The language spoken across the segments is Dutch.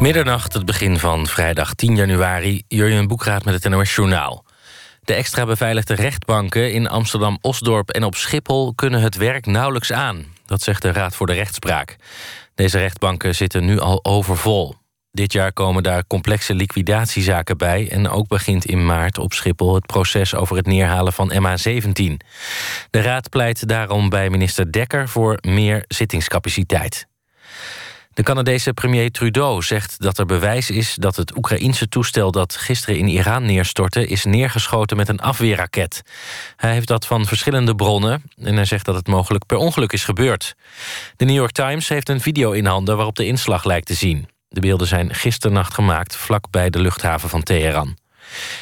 Middernacht, het begin van vrijdag 10 januari. Jurjen Boekraad met het NOS Journaal. De extra beveiligde rechtbanken in Amsterdam-Osdorp en op Schiphol... kunnen het werk nauwelijks aan. Dat zegt de Raad voor de Rechtspraak. Deze rechtbanken zitten nu al overvol. Dit jaar komen daar complexe liquidatiezaken bij... en ook begint in maart op Schiphol het proces over het neerhalen van MH17. De Raad pleit daarom bij minister Dekker voor meer zittingscapaciteit. De Canadese premier Trudeau zegt dat er bewijs is dat het Oekraïense toestel dat gisteren in Iran neerstortte is neergeschoten met een afweerraket. Hij heeft dat van verschillende bronnen en hij zegt dat het mogelijk per ongeluk is gebeurd. De New York Times heeft een video in handen waarop de inslag lijkt te zien. De beelden zijn gisternacht gemaakt vlak bij de luchthaven van Teheran.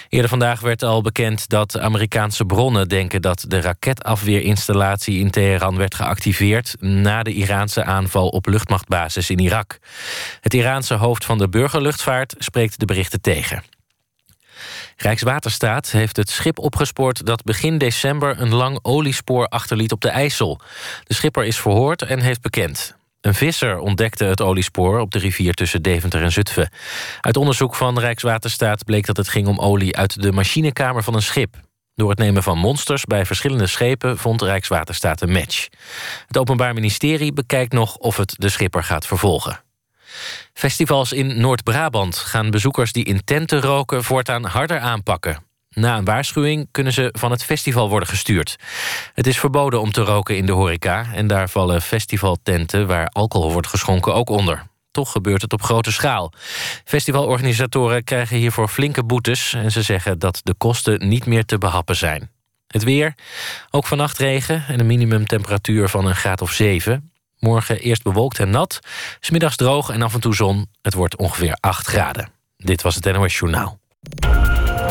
Eerder vandaag werd al bekend dat Amerikaanse bronnen denken dat de raketafweerinstallatie in Teheran werd geactiveerd na de Iraanse aanval op luchtmachtbasis in Irak. Het Iraanse hoofd van de burgerluchtvaart spreekt de berichten tegen. Rijkswaterstaat heeft het schip opgespoord dat begin december een lang oliespoor achterliet op de IJssel. De schipper is verhoord en heeft bekend. Een visser ontdekte het oliespoor op de rivier tussen Deventer en Zutphen. Uit onderzoek van Rijkswaterstaat bleek dat het ging om olie uit de machinekamer van een schip. Door het nemen van monsters bij verschillende schepen vond Rijkswaterstaat een match. Het Openbaar Ministerie bekijkt nog of het de schipper gaat vervolgen. Festivals in Noord-Brabant gaan bezoekers die in tenten roken voortaan harder aanpakken. Na een waarschuwing kunnen ze van het festival worden gestuurd. Het is verboden om te roken in de horeca... en daar vallen festivaltenten waar alcohol wordt geschonken ook onder. Toch gebeurt het op grote schaal. Festivalorganisatoren krijgen hiervoor flinke boetes... en ze zeggen dat de kosten niet meer te behappen zijn. Het weer, ook vannacht regen en een minimumtemperatuur van een graad of 7. Morgen eerst bewolkt en nat, smiddags droog en af en toe zon. Het wordt ongeveer 8 graden. Dit was het NOS Journaal.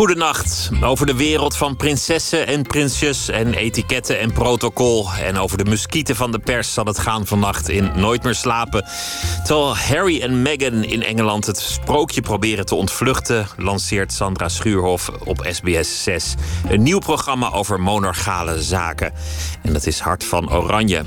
Goedenacht. Over de wereld van prinsessen en prinsjes en etiketten en protocol. En over de muskieten van de pers zal het gaan vannacht in Nooit meer slapen. Terwijl Harry en Meghan in Engeland het sprookje proberen te ontvluchten... lanceert Sandra Schuurhof op SBS 6 een nieuw programma over monarchale zaken. En dat is Hart van Oranje.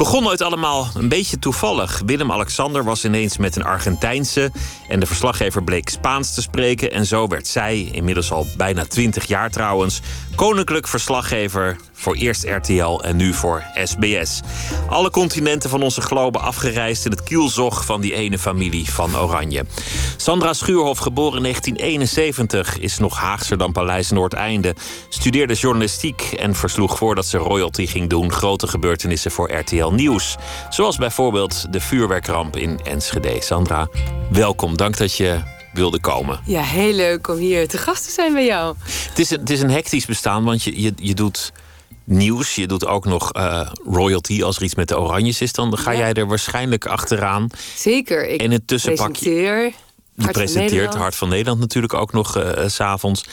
Begon ooit allemaal een beetje toevallig. Willem-Alexander was ineens met een Argentijnse en de verslaggever bleek Spaans te spreken. En zo werd zij, inmiddels al bijna 20 jaar trouwens, koninklijk verslaggever voor eerst RTL en nu voor SBS. Alle continenten van onze globe afgereisd in het kielzog van die ene familie van Oranje. Sandra Schuurhof, geboren in 1971, is nog Haagser dan Paleis Noordeinde. Studeerde journalistiek en versloeg voordat ze royalty ging doen grote gebeurtenissen voor RTL Nieuws. Zoals bijvoorbeeld de vuurwerkramp in Enschede. Sandra, welkom. Dank dat je wilde komen. Ja, heel leuk om hier te gast te zijn bij jou. Het is, het is een hectisch bestaan, want je, je, je doet nieuws. Je doet ook nog uh, royalty. Als er iets met de Oranjes is, dan ga jij er waarschijnlijk achteraan. Zeker. Ik en het presenteer. Je presenteert Hart van Nederland natuurlijk ook nog uh, s avonds.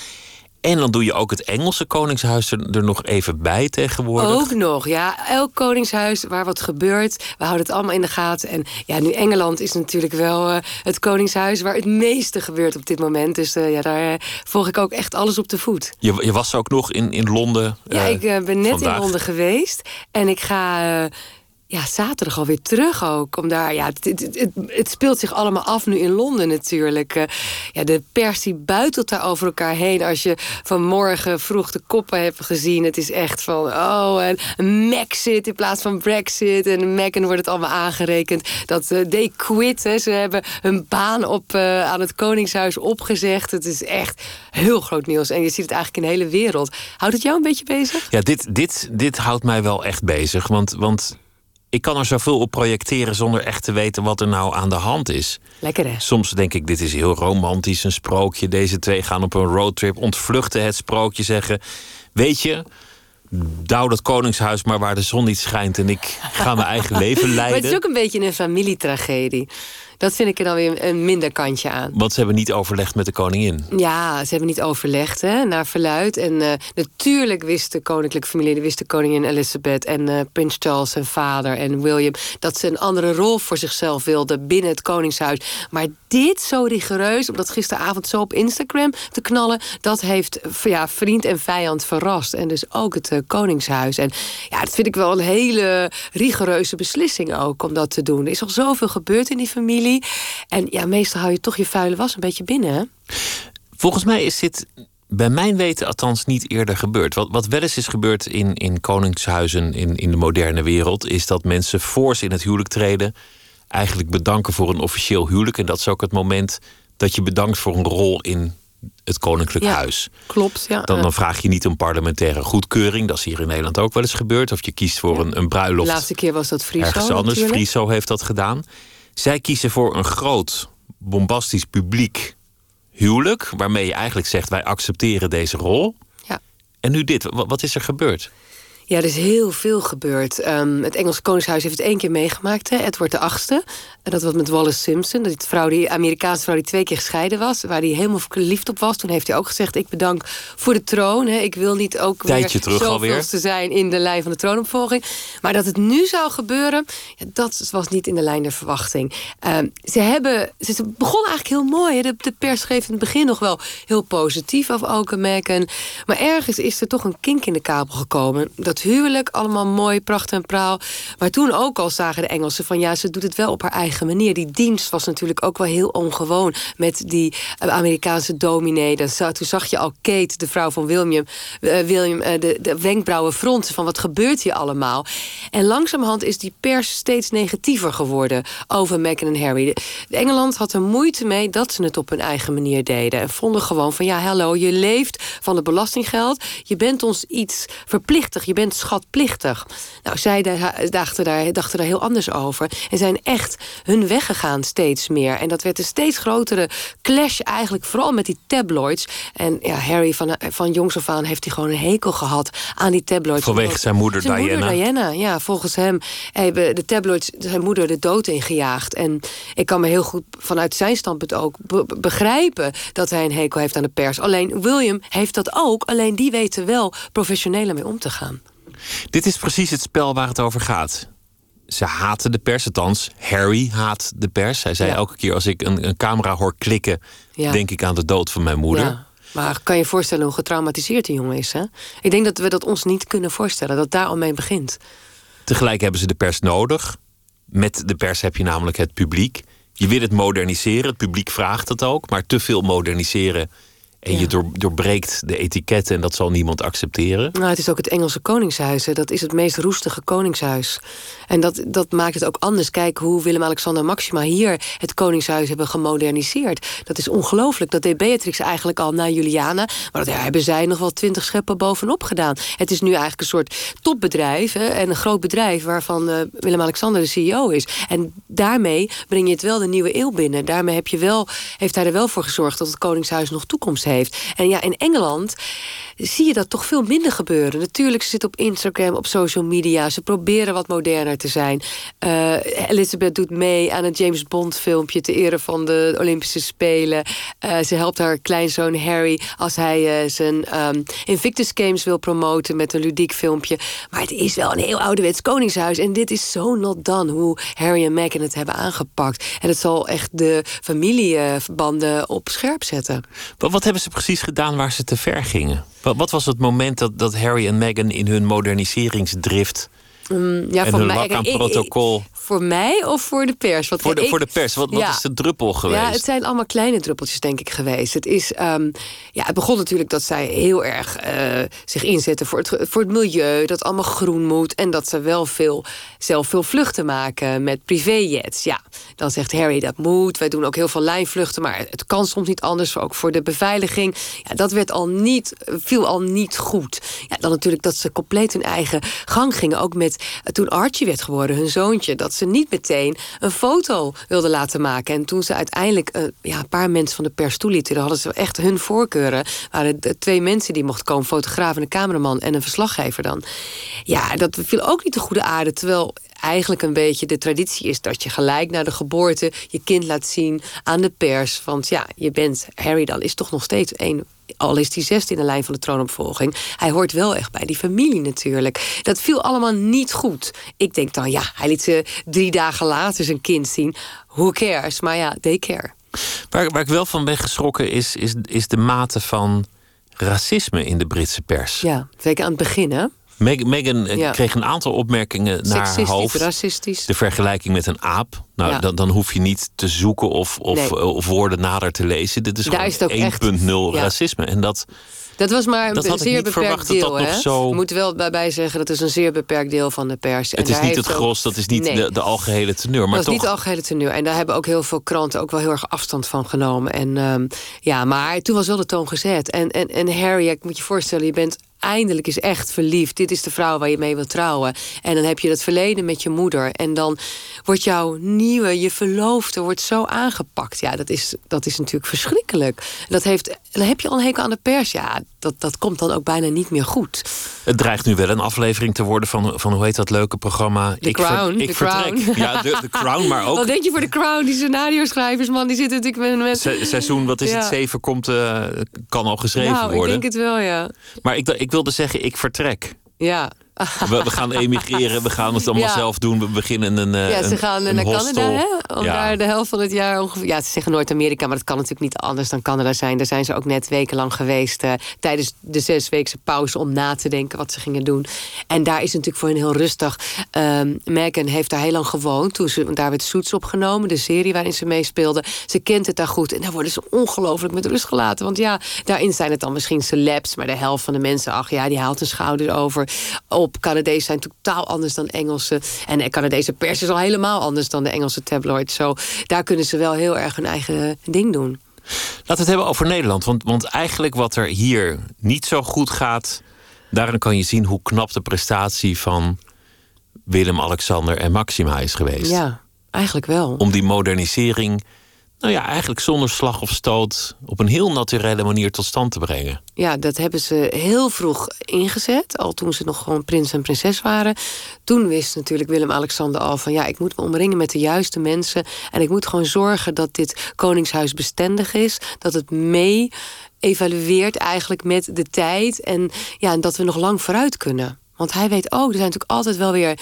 En dan doe je ook het Engelse koningshuis er, er, nog even bij tegenwoordig. Ook nog, ja. Elk koningshuis waar wat gebeurt, we houden het allemaal in de gaten. En ja, nu Engeland is natuurlijk wel uh, het koningshuis waar het meeste gebeurt op dit moment. Dus uh, ja, daar uh, volg ik ook echt alles op de voet. Je, je was ook nog in, in Londen. Ja, ik ben net vandaag. in Londen geweest. En ik ga ja, zaterdag alweer terug ook. Om daar, ja, het, het, het, speelt zich allemaal af nu in Londen natuurlijk. Uh, ja, de pers die buitelt daar over elkaar heen. Als je vanmorgen vroeg de koppen hebt gezien. Het is echt van, oh, een Maxit in plaats van Brexit. En Meghan wordt het allemaal aangerekend. Dat uh, they quit, hè. ze hebben hun baan op, uh, aan het Koningshuis opgezegd. Het is echt heel groot nieuws. En je ziet het eigenlijk in de hele wereld. Houdt het jou een beetje bezig? Ja, dit, dit, dit houdt mij wel echt bezig. Want... want ik kan er zoveel op projecteren zonder echt te weten wat er nou aan de hand is. Lekker hè? Soms denk ik, dit is heel romantisch, een sprookje. Deze twee gaan op een roadtrip, ontvluchten het sprookje, zeggen... Weet je, douw dat koningshuis maar waar de zon niet schijnt... en ik ga mijn eigen leven leiden. Maar het is ook een beetje een familietragedie. Dat vind ik er dan weer een minder kantje aan. Want ze hebben niet overlegd met de koningin. Ja, ze hebben niet overlegd, hè, naar verluid. En uh, natuurlijk wist de koninklijke familie, wist de koningin Elizabeth en uh, prins Charles zijn vader en William, dat ze een andere rol voor zichzelf wilden binnen het koningshuis. Maar dit zo rigoureus, om dat gisteravond zo op Instagram te knallen, dat heeft ja, vriend en vijand verrast. En dus ook het uh, koningshuis. En ja, dat vind ik wel een hele rigoureuze beslissing ook om dat te doen. Er is al zoveel gebeurd in die familie. En ja, meestal hou je toch je vuile was een beetje binnen. Hè? Volgens mij is dit bij mijn weten althans niet eerder gebeurd. Wat, wat wel eens is gebeurd in, in koningshuizen in, in de moderne wereld, is dat mensen voor ze in het huwelijk treden, eigenlijk bedanken voor een officieel huwelijk. En dat is ook het moment dat je bedankt voor een rol in het koninklijk huis. Klopt, ja. Dan, dan, vraag je niet om parlementaire goedkeuring. Dat is hier in Nederland ook wel eens gebeurd. Of je kiest voor een, een bruiloft. De laatste keer was dat Friso. Ergens anders. Friso heeft dat gedaan. Zij kiezen voor een groot, bombastisch publiek huwelijk. Waarmee je eigenlijk zegt: wij accepteren deze rol. Ja. En nu dit. Wat is er gebeurd? Ja, er is heel veel gebeurd. Um, het Engelse Koningshuis heeft het één keer meegemaakt. Hè. Edward de Achtste. En dat was met Wallace Simpson. Die vrouw, die Amerikaanse vrouw die twee keer gescheiden was. Waar hij helemaal verliefd op was. Toen heeft hij ook gezegd, ik bedank voor de troon. Hè. Ik wil niet ook Tijdje weer zoveel te zijn in de lijn van de troonopvolging. Maar dat het nu zou gebeuren, ja, dat was niet in de lijn der verwachting. Um, ze, hebben, ze begon eigenlijk heel mooi. De, de, pers schreef in het begin nog wel heel positief over Oke Meghan. Maar ergens is er toch een kink in de kabel gekomen. Dat huwelijk, allemaal mooi, pracht en praal. Maar toen ook al zagen de Engelsen van ja, ze doet het wel op haar eigen manier. Die dienst was natuurlijk ook wel heel ongewoon met die eh, Amerikaanse dominee. toen zag je al Kate, de vrouw van William, uh, William uh, de, de wenkbrauwen fronsen van wat gebeurt hier allemaal. En langzamerhand is die pers steeds negatiever geworden over Meghan en Harry. Engeland had er moeite mee dat ze het op hun eigen manier deden. En vonden gewoon van ja, hallo, je leeft van het belastinggeld. Je bent ons iets verplichtig. Je bent schatplichtig. Nou, zij dachten daar, dachten daar heel anders over. En zijn echt hun weg gegaan steeds meer. En dat werd een steeds grotere clash eigenlijk. Vooral met die tabloids. En ja, Harry van, van jongs af aan heeft hij gewoon een hekel gehad aan die tabloids. Vanwege zijn moeder zijn Diana. Moeder Diana. Ja, volgens hem hebben de tabloids zijn moeder de dood ingejaagd. En ik kan me heel goed vanuit zijn standpunt ook begrijpen... dat hij een hekel heeft aan de pers. Alleen William heeft dat ook. Alleen die weten wel professioneler mee om te gaan. Dit is precies het spel waar het over gaat. Ze haten de pers, althans, Harry haat de pers. Hij zei elke keer als ik een, een camera hoor klikken, denk ik aan de dood van mijn moeder. Ja. Maar kan je je voorstellen hoe getraumatiseerd die jongen is? Hè? Ik denk dat we dat ons niet kunnen voorstellen, dat daar al mee begint. Tegelijk hebben ze de pers nodig. Met de pers heb je namelijk het publiek. Je wil het moderniseren, het publiek vraagt het ook, maar te veel moderniseren en je door, doorbreekt de etiketten en dat zal niemand accepteren. Nou, het is ook het Engelse koningshuis. Hè. Dat is het meest roestige koningshuis. En dat, dat maakt het ook anders. Kijk hoe Willem-Alexander Maxima hier het koningshuis hebben gemoderniseerd. Dat is ongelooflijk. Dat deed Beatrix eigenlijk al na Juliana. Maar daar hebben zij nog wel twintig scheppen bovenop gedaan. Het is nu eigenlijk een soort topbedrijf. Hè, en een groot bedrijf waarvan uh, Willem-Alexander de CEO is. En daarmee breng je het wel de nieuwe eeuw binnen. Daarmee heb je wel, heeft hij er wel voor gezorgd dat het koningshuis nog toekomst heeft. En ja, in Engeland zie je dat toch veel minder gebeuren. Natuurlijk, ze zitten op Instagram, op social media. Ze proberen wat moderner te zijn. Uh, Elizabeth doet mee aan een James Bond filmpje... ter ere van de Olympische Spelen. Uh, ze helpt haar kleinzoon Harry als hij uh, zijn um, Invictus Games wil promoten... met een ludiek filmpje. Maar het is wel een heel ouderwets koningshuis. En dit is zo not done, hoe Harry en Meghan het hebben aangepakt. En het zal echt de familiebanden op scherp zetten. Wat hebben ze precies gedaan waar ze te ver gingen? Wat, was het moment dat, dat Harry en Meghan in hun moderniseringsdrift um, ja, en hun mij, aan protocol... Voor mij of voor de pers? Wat voor, de, voor de pers. Wat, wat is de druppel geweest? Ja, het zijn allemaal kleine druppeltjes, denk ik, geweest. Het, is, um, ja, het begon natuurlijk dat zij heel erg uh, zich inzetten voor het, voor het milieu. Dat allemaal groen moet. En dat ze wel veel, zelf veel vluchten maken met privéjets. Ja, dan zegt Harry dat moet. Wij doen ook heel veel lijnvluchten. Maar het kan soms niet anders. Ook voor de beveiliging. Ja, dat werd al niet, viel al niet goed. Ja, dan natuurlijk dat ze compleet hun eigen gang gingen. Ook met toen Archie werd geworden, hun zoontje. Dat ze niet meteen een foto wilden laten maken. En toen ze uiteindelijk uh, ja, een paar mensen van de pers toelieten... dan hadden ze echt hun voorkeuren. waren de twee mensen die mochten komen. fotograaf en een cameraman en een verslaggever dan. Ja, dat viel ook niet de goede aarde. Terwijl eigenlijk een beetje de traditie is dat je gelijk na de geboorte je kind laat zien aan de pers. Want ja, je bent Harry dan is toch nog steeds een al is hij zesde in de lijn van de troonopvolging. Hij hoort wel echt bij die familie natuurlijk. Dat viel allemaal niet goed. Ik denk dan, ja, hij liet ze drie dagen later zijn kind zien. Who cares? Maar ja, they care. Waar, waar ik wel van ben geschrokken is, is, is de mate van racisme in de Britse pers. Ja, zeker aan het begin, hè? Meg Meghan eh, kreeg een aantal opmerkingen naar haar hoofd. racistisch. De vergelijking met een aap. Nou, dan, dan hoef je niet te zoeken of, of, eh, of woorden nader te lezen. Dit is Daar gewoon 1.0 racisme. En dat, dat was maar een zeer beperkt deel. Dat hè? Zo... We moeten wel bij zeggen dat is een zeer beperkt deel van de pers. Het is niet het gros, dat is niet de, de, algehele teneur. Maar dat toch... is niet de algehele teneur. En daar hebben ook heel veel kranten ook wel heel erg afstand van genomen. En um, ja, maar toen was wel de toon gezet. En, en, en Harry, ik moet je voorstellen, je bent eindelijk is echt verliefd. Dit is de vrouw waar je mee wilt trouwen. En dan heb je dat verleden met je moeder. En dan wordt jouw nieuwe, je verloofde, wordt zo aangepakt. Ja, dat is, dat is natuurlijk verschrikkelijk. Dat heeft, dan heb je al een hekel aan de pers. Ja, dat, dat komt dan ook bijna niet meer goed. Het dreigt nu wel een aflevering te worden van, van hoe heet dat leuke programma? The ik Crown. ik vertrek. Ja, de, de, Crown, maar ook... Wat denk je voor de Crown? Die scenario schrijvers, man, die zitten natuurlijk met... met... seizoen, wat is het, zeven, komt, uh, kan al geschreven nou, worden. ik denk het wel, ja. Maar ik, ik wilde zeggen, ik vertrek. Ja. We, we, gaan emigreren, we gaan het allemaal zelf doen. We beginnen een. Uh, ja, ze gaan naar Canada, hè? Om daar de helft van het jaar ongeveer. Ja, ze zeggen Noord-Amerika, maar dat kan natuurlijk niet anders dan Canada zijn. Daar zijn ze ook net wekenlang geweest uh, tijdens de zesweekse pauze om na te denken wat ze gingen doen. En daar is natuurlijk voor hen heel rustig. Um, Megan heeft daar heel lang gewoond. Toen ze daar werd Suits opgenomen, de serie waarin ze meespeelde. Ze kent het daar goed en daar worden ze ongelooflijk met rust gelaten. Want ja, daarin zijn het dan misschien celebs, maar de helft van de mensen, ach ja, die haalt een schouder over. Op Canadezen zijn totaal anders dan Engelse. En de Canadese pers is al helemaal anders dan de Engelse tabloid. Zo, daar kunnen ze wel heel erg hun eigen ding doen. Laten we het hebben over Nederland. Want, want eigenlijk wat er hier niet zo goed gaat... daarin kan je zien hoe knap de prestatie van Willem, Alexander en Maxima is geweest. Ja, eigenlijk wel. Om die modernisering nou ja, eigenlijk zonder slag of stoot op een heel naturele manier tot stand te brengen. Ja, dat hebben ze heel vroeg ingezet, al toen ze nog gewoon prins en prinses waren. Toen wist natuurlijk Willem-Alexander al van ja, ik moet me omringen met de juiste mensen en ik moet gewoon zorgen dat dit koningshuis bestendig is, dat het mee evalueert eigenlijk met de tijd en ja, en dat we nog lang vooruit kunnen. Want hij weet ook, er zijn natuurlijk altijd wel weer...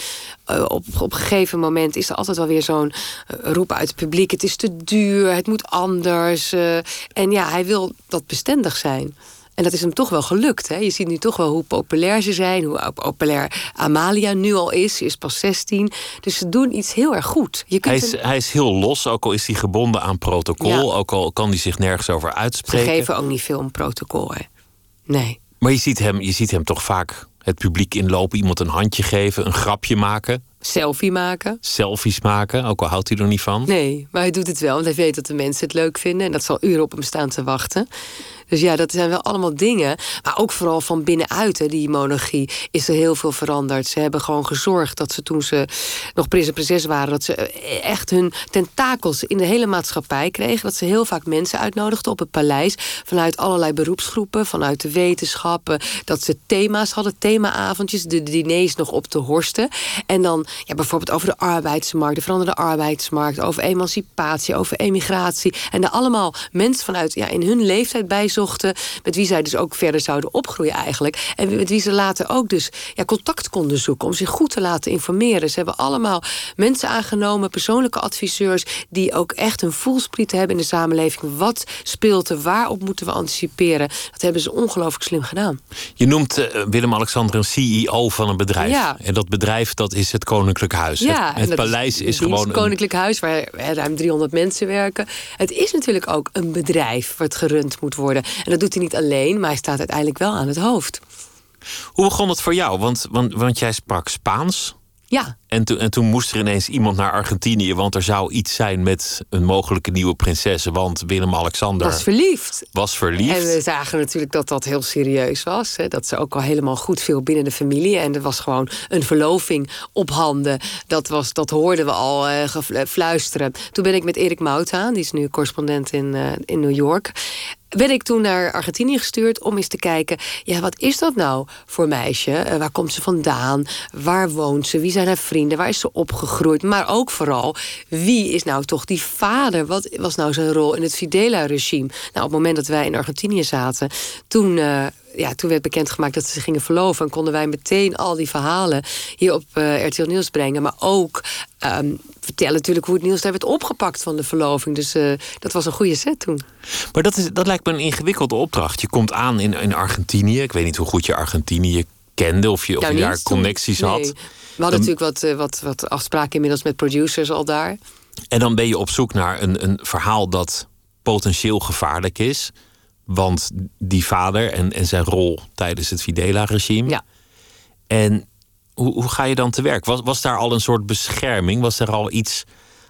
Uh, op, op een gegeven moment is er altijd wel weer zo'n uh, roep uit het publiek... het is te duur, het moet anders. Uh, en ja, hij wil dat bestendig zijn. En dat is hem toch wel gelukt. Hè? Je ziet nu toch wel hoe populair ze zijn. Hoe populair Amalia nu al is. Ze is pas 16. Dus ze doen iets heel erg goed. Je kunt hij, is, hij is heel los, ook al is hij gebonden aan protocol. Ook al kan hij zich nergens over uitspreken. Ze geven ook niet veel om protocol. Hè? Nee. Maar je ziet, hem, je ziet hem toch vaak het publiek inlopen, iemand een handje geven, een grapje maken. Selfie maken. Selfies maken, ook al houdt hij er niet van. Nee, maar hij doet het wel, want hij weet dat de mensen het leuk vinden. En dat zal uren op hem staan te wachten. Dus ja, dat zijn wel allemaal dingen. Maar ook vooral van binnenuit, hè, die monarchie, is er heel veel veranderd. Ze hebben gewoon gezorgd dat ze toen ze nog prins en prinses waren... dat ze echt hun tentakels in de hele maatschappij kregen. Dat ze heel vaak mensen uitnodigden op het paleis... vanuit allerlei beroepsgroepen, vanuit de wetenschappen. Dat ze thema's hadden, themaavondjes, de diners nog op te horsten. En dan ja, bijvoorbeeld over de arbeidsmarkt, de veranderde arbeidsmarkt... over emancipatie, over emigratie. En daar allemaal mensen vanuit ja, in hun leeftijd bij zochten. Met wie zij dus ook verder zouden opgroeien eigenlijk. En met wie ze later ook dus ja, contact konden zoeken. Om zich goed te laten informeren. Ze hebben allemaal mensen aangenomen, persoonlijke adviseurs. Die ook echt een voelspriet hebben in de samenleving. Wat speelt er? Waarop moeten we anticiperen? Dat hebben ze ongelooflijk slim gedaan. Je noemt uh, Willem-Alexander een CEO van een bedrijf. Ja. En dat bedrijf dat is het Koninklijk Huis. Ja, het, het paleis is, is gewoon. Het Koninklijk Huis waar ruim 300 mensen werken. Het is natuurlijk ook een bedrijf wat gerund moet worden. En dat doet hij niet alleen, maar hij staat uiteindelijk wel aan het hoofd. Hoe begon het voor jou? Want, want, want jij sprak Spaans. Ja. En, to, en toen moest er ineens iemand naar Argentinië, want er zou iets zijn met een mogelijke nieuwe prinses. Want Willem-Alexander was verliefd. Was verliefd. En we zagen natuurlijk dat dat heel serieus was. Hè? Dat ze ook al helemaal goed viel binnen de familie. En er was gewoon een verloving op handen. Dat, was, dat hoorden we al uh, fluisteren. Toen ben ik met Erik Mouta, die is nu correspondent in, uh, in New York ben ik toen naar Argentinië gestuurd om eens te kijken... ja, wat is dat nou voor meisje? Uh, waar komt ze vandaan? Waar woont ze? Wie zijn haar vrienden? Waar is ze opgegroeid? Maar ook vooral, wie is nou toch die vader? Wat was nou zijn rol in het Fidela-regime? Nou, op het moment dat wij in Argentinië zaten... toen uh, ja, toen werd bekendgemaakt dat ze gingen verloven. En konden wij meteen al die verhalen hier op uh, RTL Nieuws brengen. Maar ook um, vertellen natuurlijk hoe het nieuws daar werd opgepakt van de verloving. Dus uh, dat was een goede set toen. Maar dat, is, dat lijkt me een ingewikkelde opdracht. Je komt aan in, in Argentinië. Ik weet niet hoe goed je Argentinië kende. Of je, of nou, je daar connecties nee. had. We hadden dan, natuurlijk wat, uh, wat, wat afspraken inmiddels met producers al daar. En dan ben je op zoek naar een, een verhaal dat potentieel gevaarlijk is. Want die vader en, en zijn rol tijdens het Fidela-regime. Ja. En hoe, hoe ga je dan te werk? Was, was daar al een soort bescherming? Was er al iets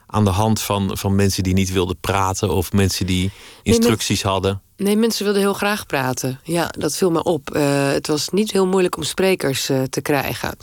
aan de hand van, van mensen die niet wilden praten of mensen die instructies nee, hadden? Nee, mensen wilden heel graag praten. Ja, dat viel me op. Uh, het was niet heel moeilijk om sprekers uh, te krijgen.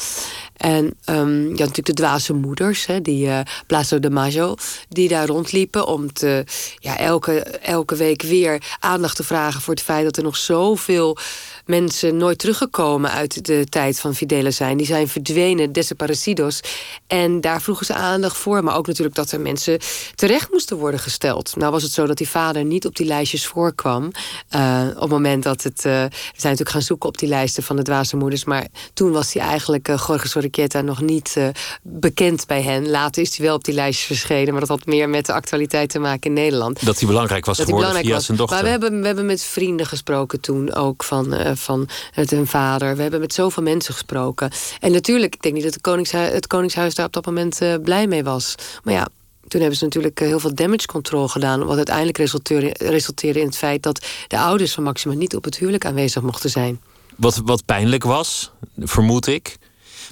En um, je had natuurlijk de dwaze moeders, hè, die uh, Plazo de Majo, die daar rondliepen om te, ja, elke, elke week weer aandacht te vragen voor het feit dat er nog zoveel mensen nooit teruggekomen uit de tijd van Fidela zijn. Die zijn verdwenen, desaparecidos. En daar vroegen ze aandacht voor. Maar ook natuurlijk dat er mensen terecht moesten worden gesteld. Nou was het zo dat die vader niet op die lijstjes voorkwam. Uh, op het moment dat het... Uh, we zijn natuurlijk gaan zoeken op die lijsten van de dwaze moeders. Maar toen was hij eigenlijk, uh, Jorge nog niet bekend bij hen. Later is hij wel op die lijstjes verschenen. Maar dat had meer met de actualiteit te maken in Nederland. Dat hij belangrijk was dat geworden belangrijk via was. zijn dochter. Maar we hebben, we hebben met vrienden gesproken toen ook van van het hun vader. We hebben met zoveel mensen gesproken. En natuurlijk, ik denk niet dat het Koningshuis, het Koningshuis daar op dat moment uh, blij mee was. Maar ja, toen hebben ze natuurlijk heel veel damage control gedaan. Wat uiteindelijk resulteerde, resulteerde in het feit dat de ouders van Maxima niet op het huwelijk aanwezig mochten zijn. Wat, wat pijnlijk was, vermoed ik.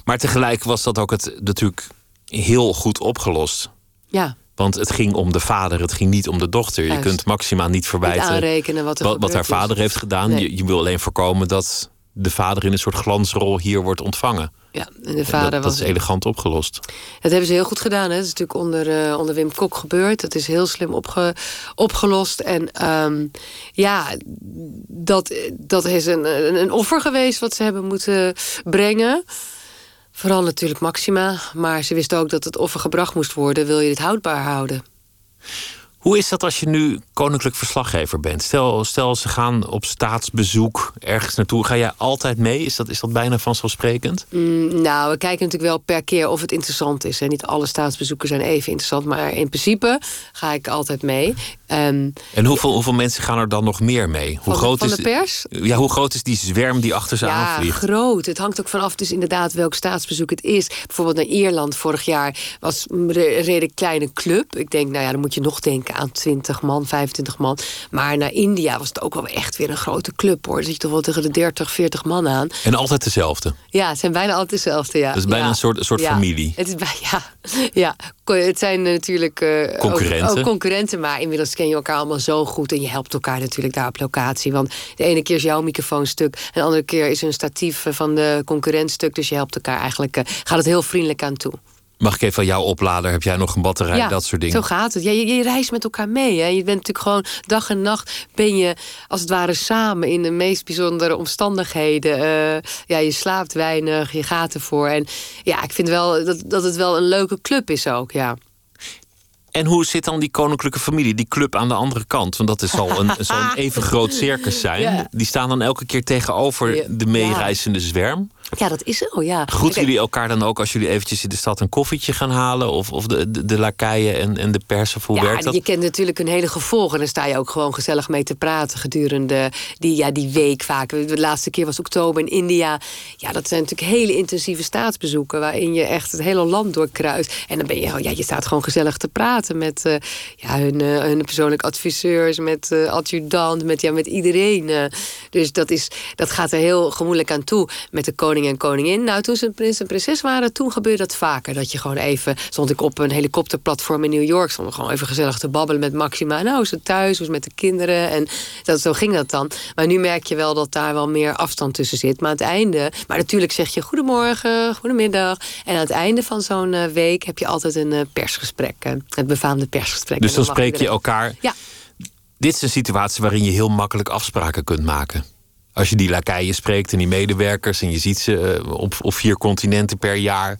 Maar tegelijk was dat ook het natuurlijk heel goed opgelost. Ja. Want het ging om de vader, het ging niet om de dochter. Je kunt Maxima niet verwijten niet wat, wat, wat haar vader heeft gedaan. Nee. Je, je, wil alleen voorkomen dat de vader in een soort glansrol hier wordt ontvangen. Ja, en de vader en dat, was. Dat is elegant opgelost. Dat hebben ze heel goed gedaan. Hè? Dat is natuurlijk onder, uh, onder Wim Kok gebeurd. Dat is heel slim opge, opgelost. En um, ja, dat, dat is een, een offer geweest wat ze hebben moeten brengen. Vooral natuurlijk Maxima. Maar ze wisten ook dat het offer gebracht moest worden. Wil je dit houdbaar houden? Hoe is dat als je nu koninklijk verslaggever bent? Stel, stel ze gaan op staatsbezoek ergens naartoe. Ga jij altijd mee? Is dat, is dat bijna vanzelfsprekend? Mm, nou, we kijken natuurlijk wel per keer of het interessant is. En niet alle staatsbezoeken zijn even interessant. Maar in principe ga ik altijd mee. Um, en hoeveel, hoeveel mensen gaan er dan nog meer mee? Hoe van, groot van is de pers? Ja, hoe groot is die zwerm die achter ze ja, aanvliegt? groot. Het hangt ook vanaf dus inderdaad welk staatsbezoek het is. Bijvoorbeeld naar Ierland vorig jaar was een redelijk kleine club. Ik denk, nou ja, dan moet je nog denken aan 20 man, 25 man. Maar naar India was het ook wel echt weer een grote club hoor. Dan zit je toch wel tegen de 30, 40 man aan. En altijd dezelfde? Ja, het zijn bijna altijd dezelfde, ja. Dus bijna ja. een soort, een soort ja. familie? Het is ja, ja, het zijn natuurlijk uh, concurrenten. Ook, ook concurrenten, maar inmiddels ken je elkaar allemaal zo goed. En je helpt elkaar natuurlijk daar op locatie. Want de ene keer is jouw microfoon stuk. En de andere keer is een statief van de concurrent stuk. Dus je helpt elkaar eigenlijk. Uh, gaat het heel vriendelijk aan toe. Mag ik even van jouw oplader? Heb jij nog een batterij? Ja, dat soort dingen. Zo gaat het. Ja, je, je reist met elkaar mee. Hè. Je bent natuurlijk gewoon dag en nacht ben je als het ware samen in de meest bijzondere omstandigheden. Uh, ja, je slaapt weinig, je gaat ervoor. En ja, ik vind wel dat, dat het wel een leuke club is ook. Ja. En hoe zit dan die koninklijke familie, die club aan de andere kant? Want dat is zal een, even groot circus zijn. Ja. Die staan dan elke keer tegenover de meereizende zwerm. Ja, dat is zo, ja. Groeten jullie elkaar dan ook als jullie eventjes in de stad een koffietje gaan halen? Of, of de, de, de lakeien en, en de pers? Of hoe ja, werkt dat? je kent natuurlijk een hele gevolg. En dan sta je ook gewoon gezellig mee te praten gedurende die, ja, die week vaak. De laatste keer was oktober in India. Ja, dat zijn natuurlijk hele intensieve staatsbezoeken... waarin je echt het hele land doorkruist. En dan ben je, ja, je staat gewoon gezellig te praten met uh, ja, hun, uh, hun persoonlijke adviseurs... met uh, adjudant, met, ja, met iedereen. Dus dat, is, dat gaat er heel gemoedelijk aan toe met de koning en koningin. Nou, toen ze prins en prinses waren, toen gebeurde dat vaker. Dat je gewoon even, stond ik op een helikopterplatform in New York... stond ik gewoon even gezellig te babbelen met Maxima. Nou, hoe is het thuis, hoe is het met de kinderen? En dat, zo ging dat dan. Maar nu merk je wel dat daar wel meer afstand tussen zit. Maar aan het einde... Maar natuurlijk zeg je goedemorgen, goedemiddag. En aan het einde van zo'n uh, week heb je altijd een uh, persgesprek. Uh, het befaamde persgesprek. Dus dan mag spreek je elkaar. Ja. Dit is een situatie waarin je heel makkelijk afspraken kunt maken. Als je die lakeien spreekt en die medewerkers en je ziet ze eh, op, op vier continenten per jaar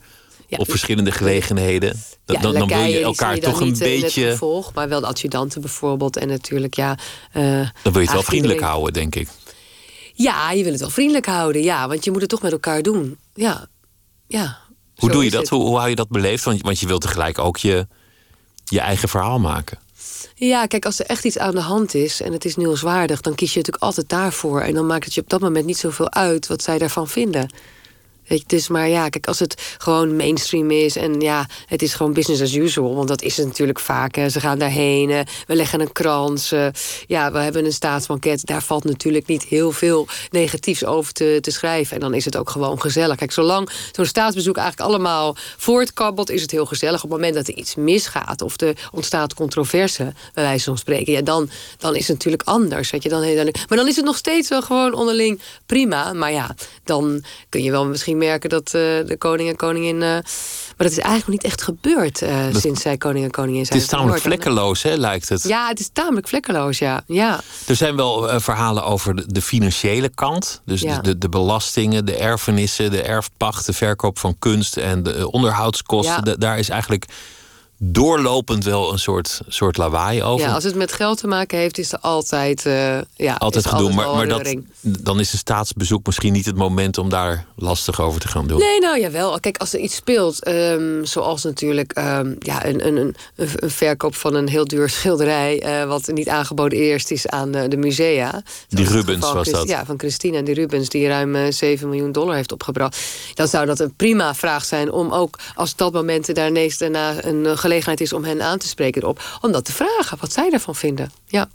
op verschillende gelegenheden. Dan, dan, wil je elkaar toch een beetje. Gevolg, maar wel de adjudanten bijvoorbeeld. En natuurlijk, ja. Uh, dan wil je het wel vriendelijk houden, denk ik. Ja, je wil het wel vriendelijk houden, ja. Want je moet het toch met elkaar doen. Ja. ja hoe doe je dat? Hoe, hoe hou je dat beleefd? Want, want je wilt tegelijk ook je, je eigen verhaal maken. Ja, kijk, als er echt iets aan de hand is en het is nieuwswaardig, dan kies je natuurlijk altijd daarvoor. En dan maakt het je op dat moment niet zoveel uit wat zij daarvan vinden. Weet dus maar ja, kijk, als het gewoon mainstream is en ja, het is gewoon business as usual, want dat is het natuurlijk vaak. Hè. Ze gaan daarheen, we leggen een krans, uh, ja, we hebben een staatsbanket. Daar valt natuurlijk niet heel veel negatiefs over te, te schrijven. En dan is het ook gewoon gezellig. Kijk, zolang zo'n staatsbezoek eigenlijk allemaal voortkabbelt, is het heel gezellig. Op het moment dat er iets misgaat of er ontstaat controverse, bij wijze van spreken, ja, dan, dan is het natuurlijk anders. Weet je, dan, maar dan is het nog steeds wel gewoon onderling prima. Maar ja, dan kun je wel misschien merken dat uh, de koning en koningin. Uh, maar dat is eigenlijk nog niet echt gebeurd uh, sinds zij koning en koningin zijn. Het is tamelijk vlekkeloos, hè, lijkt het. Ja, het is tamelijk vlekkeloos, ja. ja. Er zijn wel verhalen over de, financiële kant. Dus ja. de, de, belastingen, de erfenissen, de erfpacht, de verkoop van kunst en de onderhoudskosten. Ja. daar is eigenlijk doorlopend wel een soort, soort lawaai over. Ja, als het met geld te maken heeft, is er altijd, uh, ja, altijd gedoe. Maar, maar dat, dan is een staatsbezoek misschien niet het moment om daar lastig over te gaan doen. Nee, nou jawel. Kijk, als er iets speelt, um, zoals natuurlijk um, ja, een, een, een, een, verkoop van een heel duur schilderij, uh, wat niet aangeboden eerst is aan uh, de musea. Die Rubens was dat? Ja, van Christina en die Rubens, die ruim 7 miljoen dollar heeft opgebracht. Dan zou dat een prima vraag zijn om ook als dat moment daar ineens daarna een gelegenheid is om hen aan te spreken erop. Om dat te vragen, wat zij daarvan vinden. Ja.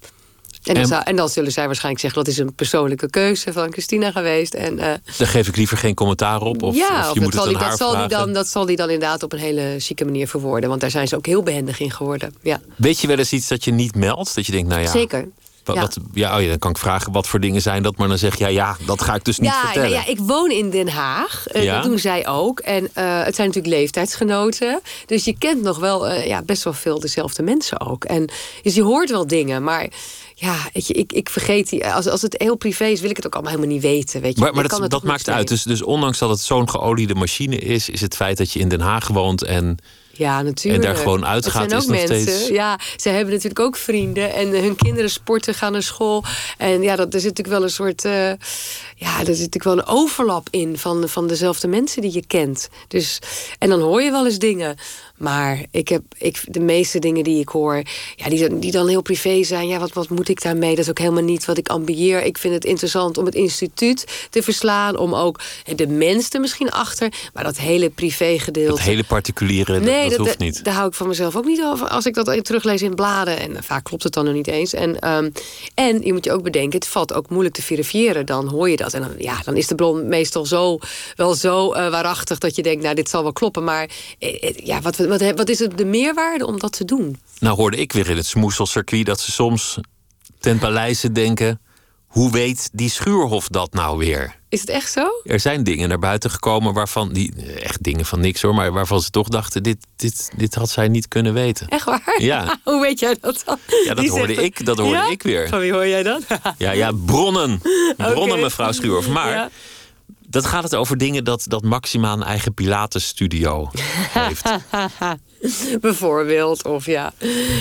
En dan, zou, en dan, zullen zij waarschijnlijk zeggen dat is een persoonlijke keuze van Christina geweest. En, uh, Daar geef ik liever geen commentaar op. Of, ja, of je moet het die, dat, zal die dan, dat zal die dan inderdaad op een hele chique manier verwoorden. Want daar zijn ze ook heel behendig in geworden. Ja. Weet je wel eens iets dat je niet meldt? Dat je denkt, nou ja. Zeker. Wat, ja. Wat, ja, oh ja, dan kan ik vragen wat voor dingen zijn dat, maar dan zeg je ja, ja, dat ga ik dus niet ja, vertellen. Ja, ja, ik woon in Den Haag. Uh, ja? Dat doen zij ook. En uh, het zijn natuurlijk leeftijdsgenoten. Dus je kent nog wel uh, ja, best wel veel dezelfde mensen ook. En dus je hoort wel dingen, maar ja, weet je, ik, ik vergeet die. Als, als het heel privé is, wil ik het ook allemaal helemaal niet weten. Weet je. Maar, maar dat, dat maakt uit. Dus, dus ondanks dat het zo'n geoliede machine is, is het feit dat je in Den Haag woont en ja, natuurlijk. En daar gewoon uitgaat is nog mensen. steeds... Ja, ze hebben natuurlijk ook vrienden. En hun kinderen sporten, gaan naar school. En ja, dat, er zit natuurlijk wel een soort... Uh, ja, er zit natuurlijk wel een overlap in van, van dezelfde mensen die je kent. Dus, en dan hoor je wel eens dingen. Maar ik heb ik, de meeste dingen die ik hoor, ja, die, die dan heel privé zijn. Ja, wat, wat moet ik daarmee? Dat is ook helemaal niet wat ik ambieer. Ik vind het interessant om het instituut te verslaan. Om ook de mensen misschien achter. Maar dat hele privé gedeelte. Dat hele particuliere, nee, dat, hoeft niet. Daar hou ik van mezelf ook niet over. Als ik dat teruglees in bladen. En vaak klopt het dan nog niet eens. En, um, en je moet je ook bedenken, het valt ook moeilijk te verifiëren. Dan hoor je dat. En dan, ja, dan is de bron meestal zo, wel zo uh, waarachtig dat je denkt, nou, dit zal wel kloppen. Maar eh, eh, ja, wat, wat, wat is het de meerwaarde om dat te doen? Nou hoorde ik weer in het smoeselcircuit dat ze soms ten paleize denken... hoe weet die Schuurhof dat nou weer? Is het echt zo? Er zijn dingen naar buiten gekomen waarvan... Die, echt dingen van niks hoor, maar waarvan ze toch dachten... dit, dit, dit had zij niet kunnen weten. Echt waar? Ja. hoe weet jij dat dan? Ja, dat hoorde, ik, dat hoorde ik weer. Van wie hoor jij dat? ja, ja, bronnen. Bronnen, mevrouw Schuurhof. Maar... Ja dat gaat het over dingen dat, dat Maxima een eigen Pilates-studio heeft. Bijvoorbeeld, of ja,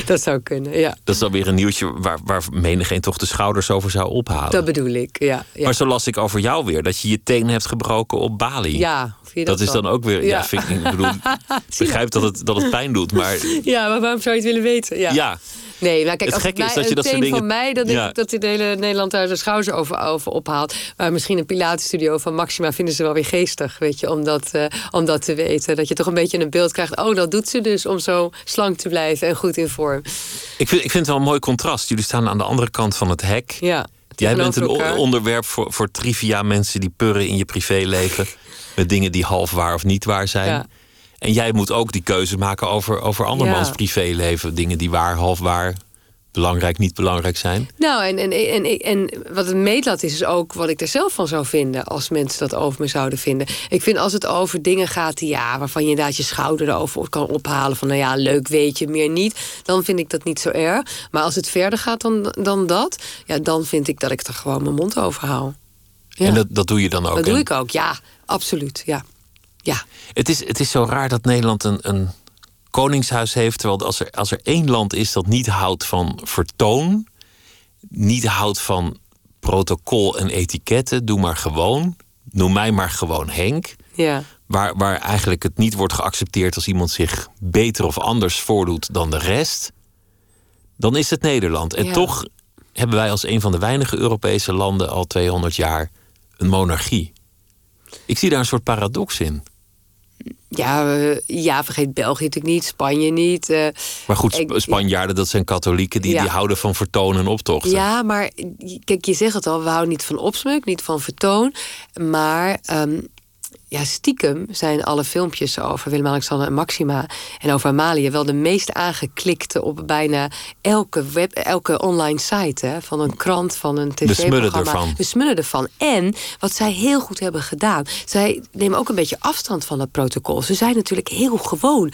dat zou kunnen, ja. Dat is dan weer een nieuwtje waar, waar menigeen toch de schouders over zou ophalen. Dat bedoel ik, ja. ja. Maar zo las ik over jou weer, dat je je teen hebt gebroken op Bali. Ja, dat, dat is dan ook weer, ja, vind ik, ik bedoel, begrijp dat het, dat het pijn doet, maar... Ja, maar waarom zou je het willen weten? Ja. ja. Nee, maar kijk, het als is dat je dat soort dingen... van mij, dat, ja. ik, dat de hele Nederland daar de schouders over, over ophaalt. Maar misschien een Pilatenstudio van Maxima vinden ze wel weer geestig, weet je, om dat, uh, om dat te weten. Dat je toch een beetje een beeld krijgt. Oh, dat doet ze dus om zo slank te blijven en goed in vorm. Ik vind, ik vind het wel een mooi contrast. Jullie staan aan de andere kant van het hek. Ja. Jij bent een onderwerp voor, voor trivia, mensen die purren in je privéleven. met dingen die half waar of niet waar zijn. Ja. En jij moet ook die keuze maken over, over andermans ja. privéleven. Dingen die waar, half waar, belangrijk, niet belangrijk zijn. Nou, en, en, en, en wat het meetlat is, is ook wat ik er zelf van zou vinden als mensen dat over me zouden vinden. Ik vind als het over dingen gaat die, ja, waarvan je inderdaad je schouder erover kan ophalen van nou ja, leuk weet je, meer niet, dan vind ik dat niet zo erg. Maar als het verder gaat dan, dan dat, ja, dan vind ik dat ik er gewoon mijn mond over hou. Ja. En dat, dat doe je dan ook? Dat doe ik ook, ja, absoluut. Ja. Ja. Het, is, het is zo raar dat Nederland een, een koningshuis heeft. Terwijl als er, als er één land is dat niet houdt van vertoon, niet houdt van protocol en etiketten, doe maar gewoon. Noem mij maar gewoon Henk. Ja. Waar, waar eigenlijk het niet wordt geaccepteerd als iemand zich beter of anders voordoet dan de rest. Dan is het Nederland. En toch hebben wij als een van de weinige Europese landen al 200 jaar een monarchie. Ik zie daar een soort paradox in. Ja, ja, vergeet België natuurlijk niet, Spanje niet. Uh, maar goed, Spanjaarden, dat zijn katholieken die, die houden van vertoon en optochten. Ja, maar kijk, je zegt het al, we houden niet van opsmuk, niet van vertoon. Maar um, ja, stiekem zijn alle filmpjes over Willem-Alexander en Maxima en over Amalia wel de meest aangeklikte op bijna elke, web, elke online site. Hè, van een krant, van een tv-programma. De smullen ervan. En wat zij heel goed hebben gedaan, zij nemen ook een beetje afstand van dat protocol. Ze zijn natuurlijk heel gewoon.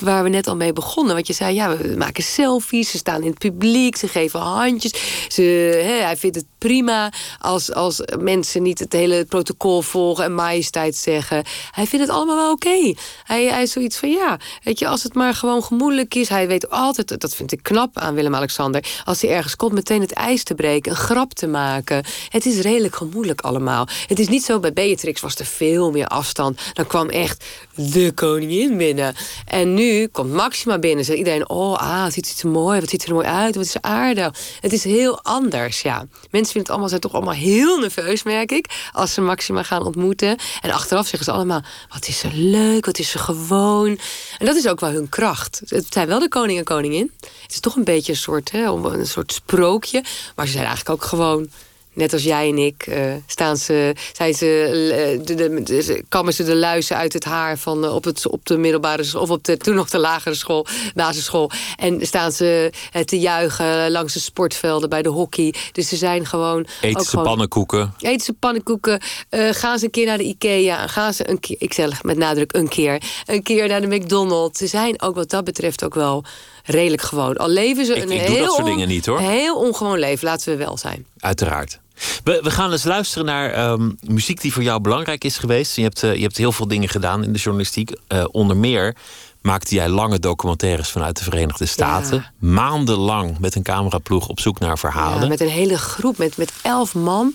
Waar we net al mee begonnen. Want je zei, ja, we maken selfies, ze staan in het publiek, ze geven handjes. Ze, hè, hij vindt het prima als, als mensen niet het hele protocol volgen en majesteit zeggen. Hij vindt het allemaal wel oké. Hij, hij is zoiets van ja, weet je, als het maar gewoon gemoedelijk is. Hij weet altijd, dat vind ik knap aan Willem-Alexander. Als hij ergens komt, meteen het ijs te breken, een grap te maken. Het is redelijk gemoedelijk allemaal. Het is niet zo, bij Beatrix was er veel meer afstand. Dan kwam echt de koningin binnen. En nu komt Maxima binnen. Zegt iedereen, oh, ah, het ziet er mooi, wat ziet er mooi uit, wat is aardig. Het is heel anders, ja. Mensen vinden het allemaal, zijn toch allemaal heel nerveus, merk ik. Als ze Maxima gaan ontmoeten. En achteraf zeggen ze allemaal: wat is ze leuk, wat is ze gewoon. En dat is ook wel hun kracht. Het zijn wel de koning en koningin. Het is toch een beetje een soort, hè, een soort sprookje. Maar ze zijn eigenlijk ook gewoon net als jij en ik, uh, staan ze, zijn ze, uh, de, de, de, kammen ze de luizen uit het haar van uh, op, het, op de middelbare of op de toen nog de lagere school, basisschool. En staan ze te juichen langs de sportvelden bij de hockey. Dus ze zijn gewoon. Eten ze pannenkoeken? Eten ze pannenkoeken. gaan ze een keer naar de IKEA. Gaan ze een keer, ik zeg met nadruk een keer, een keer naar de McDonald's. Ze zijn ook wat dat betreft ook wel redelijk gewoon. Al leven ze ik, een ik heel, dat soort dingen niet, hoor. heel ongewoon leven, laten we wel zijn. Uiteraard. We, we gaan eens luisteren naar um, muziek die voor jou belangrijk is geweest. Je hebt, uh, je hebt heel veel dingen gedaan in de journalistiek. Uh, onder meer maakte jij lange documentaires vanuit de Verenigde Staten. Ja. Maandenlang met een cameraploeg op zoek naar verhalen. Ja, met een hele groep, met, met elf man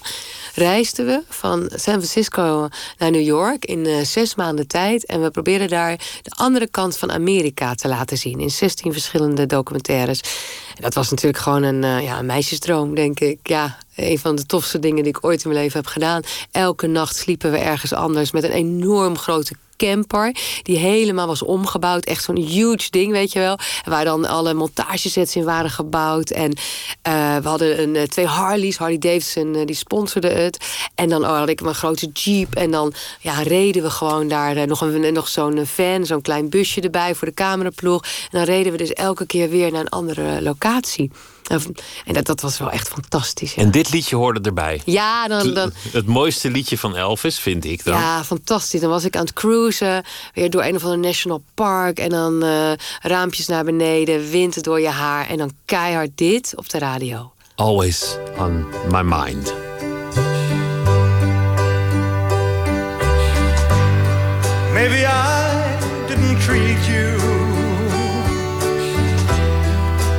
reisden we van San Francisco naar New York in uh, zes maanden tijd. En we probeerden daar de andere kant van Amerika te laten zien. In 16 verschillende documentaires. Dat was natuurlijk gewoon een, uh, ja, een meisjesdroom, denk ik. Ja, een van de tofste dingen die ik ooit in mijn leven heb gedaan. Elke nacht sliepen we ergens anders met een enorm grote camper. Die helemaal was omgebouwd. Echt zo'n huge ding, weet je wel. Waar dan alle montagesets in waren gebouwd. En uh, we hadden een, uh, twee Harleys. Harley Davidson, die sponsorde het. En dan oh, had ik mijn grote Jeep. En dan ja, reden we gewoon daar nog, een, nog zo'n van, zo'n klein busje erbij voor de cameraploeg. En dan reden we dus elke keer weer naar een andere locatie. En dat, dat was wel echt fantastisch. En dit liedje hoorde erbij. Ja, dan, dan... Het mooiste liedje van Elvis, vind ik dan. Ja, fantastisch. Dan was ik aan het cruisen, weer door een of ander national park. En dan uh, raampjes naar beneden, wind door je haar. En dan keihard dit op de radio. Always on my mind. Maybe I didn't treat you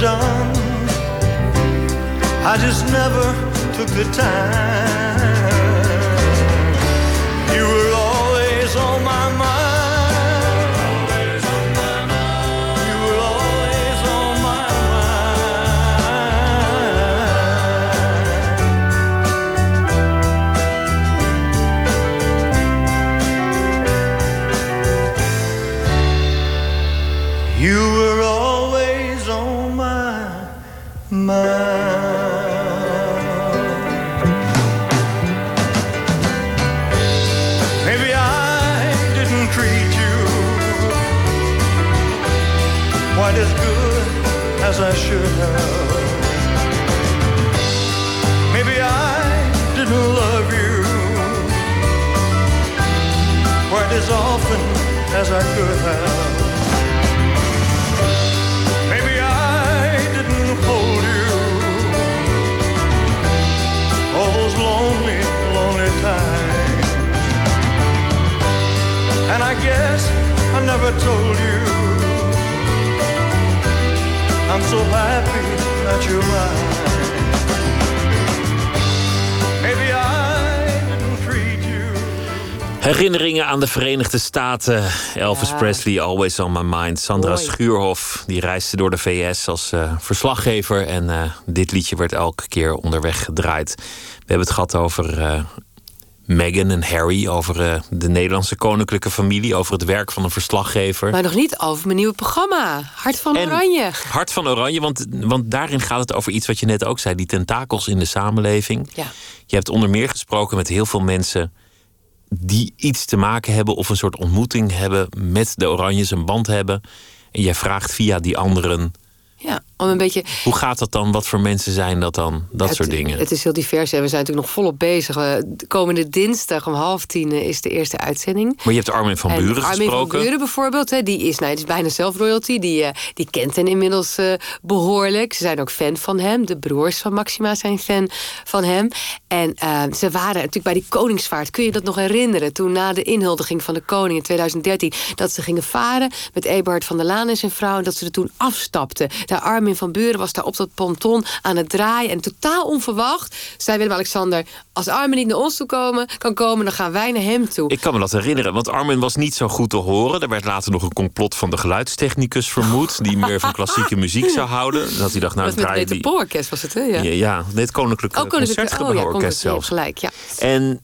Done. I just never took the time. As I could have. Maybe I didn't hold you all those lonely, lonely times. And I guess I never told you I'm so happy that you're mine. Herinneringen aan de Verenigde Staten. Elvis Ja. Presley, Always on My Mind. Sandra Mooi. Schuurhof, die reisde door de VS als eh, verslaggever. En eh, dit liedje werd elke keer onderweg gedraaid. We hebben het gehad over eh, Meghan en Harry. Over de Nederlandse koninklijke familie. Over het werk van een verslaggever. Maar nog niet over mijn nieuwe programma. Hart van En Oranje. Hart van Oranje, want, want daarin gaat het over iets wat je net ook zei: die tentakels in de samenleving. Ja. Je hebt onder meer gesproken met heel veel mensen die iets te maken hebben of een soort ontmoeting hebben met de Oranjes, een band hebben. En jij vraagt via die anderen: ja, om een beetje... hoe gaat dat dan? Wat voor mensen zijn dat dan? Dat het, soort dingen. Het is heel divers en we zijn natuurlijk nog volop bezig. Eh, de komende dinsdag om half tien eh, is de eerste uitzending. maar je hebt Armin van En Buren Armin gesproken. van Buren bijvoorbeeld, hè, die is, nou, die is bijna zelf royalty. Die, eh, die kent hen inmiddels eh, behoorlijk. Ze zijn ook fan van hem. De broers van Maxima zijn fan van hem. En ze waren natuurlijk bij die koningsvaart. Kun je dat nog herinneren? Toen na de inhuldiging van de koning in 2013... dat ze gingen varen met Eberhard van der Laan en zijn vrouw... en dat ze er toen afstapten. Daar Armin van Buren was daar op dat ponton aan het draaien. En totaal onverwacht zei Willem-Alexander... als Armin niet naar ons toe komen, kan komen, dan gaan wij naar hem toe. Ik kan me dat herinneren, want Armin was niet zo goed te horen. Er werd later nog een complot van de geluidstechnicus vermoed... die meer van klassieke muziek zou houden. Dat hij dacht, nou dat met draai het die... Was het, hè? Ja. Ja, ja dit Koninklijke oh ja, Concertgebouworkest Koninklijke, zelfs. gelijk, ja. En,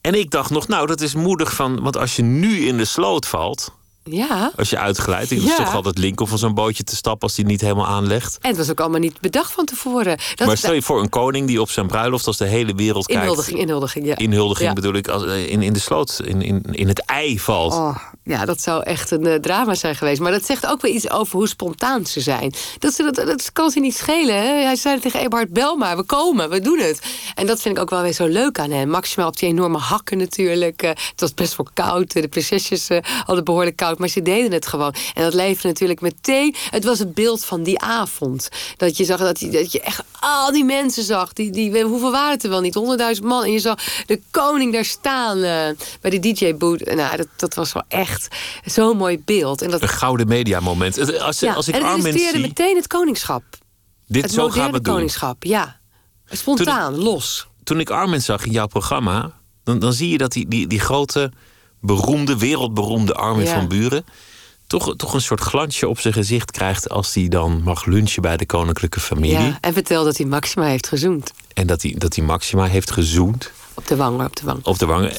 en ik dacht nog, nou, dat is moedig van... Want als je nu in de sloot valt, Ja. als je uitglijdt... ik is Ja. toch altijd link om van zo'n bootje te stappen... als die niet helemaal aanlegt. En het was ook allemaal niet bedacht van tevoren. Dat maar stel je voor een koning die op zijn bruiloft... als de hele wereld kijkt... inhuldiging, inhuldiging, ja. Inhuldiging Ja. bedoel ik, als, eh, in, in de sloot, in, in, in het ei valt. Oh, ja, dat zou echt een eh, drama zijn geweest. Maar dat zegt ook weer iets over hoe spontaan ze zijn. Dat, ze, dat, dat kan ze niet schelen. Hij zei tegen Eberhard, bel maar, we komen, we doen het. En dat vind ik ook wel weer zo leuk aan hem. Maximaal op die enorme hakken natuurlijk. Eh, het was best wel koud. De prinsesjes eh, hadden behoorlijk koud, maar ze deden het gewoon. En dat leefde natuurlijk meteen. Het was het beeld van die avond. Dat je zag dat, die- dat je echt al die mensen zag. Die, die, hoeveel waren het er wel niet? Honderdduizend man. En je zag de koning daar staan eh, bij de DJ-boot. Nou, dat, dat was wel echt zo'n mooi beeld. En dat, Een gouden mediamoment. Als, ja, als ik en het Armin zie, meteen het koningschap. dit Het zo gaan we doen. koningschap, ja. Spontaan, los. toen ik Armin zag in jouw programma, dan, dan zie je dat die, die, die grote beroemde, wereldberoemde Armin Ja. van Buren... Toch, toch een soort glansje op zijn gezicht krijgt... als hij dan mag lunchen bij de koninklijke familie. Ja, en vertel dat hij Maxima heeft gezoend. En dat hij, dat hij Maxima heeft gezoend Op de op de wang. op de wangen.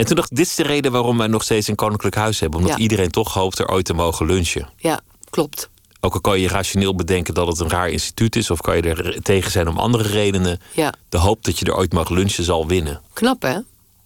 En toen dacht ik, dit is de reden waarom wij nog steeds een koninklijk huis hebben. Omdat Ja. iedereen toch hoopt er ooit te mogen lunchen. Ja, klopt. Ook al kan je rationeel bedenken dat het een raar instituut is... of kan je er tegen zijn om andere redenen... Ja, de hoop dat je er ooit mag lunchen zal winnen. knap hè?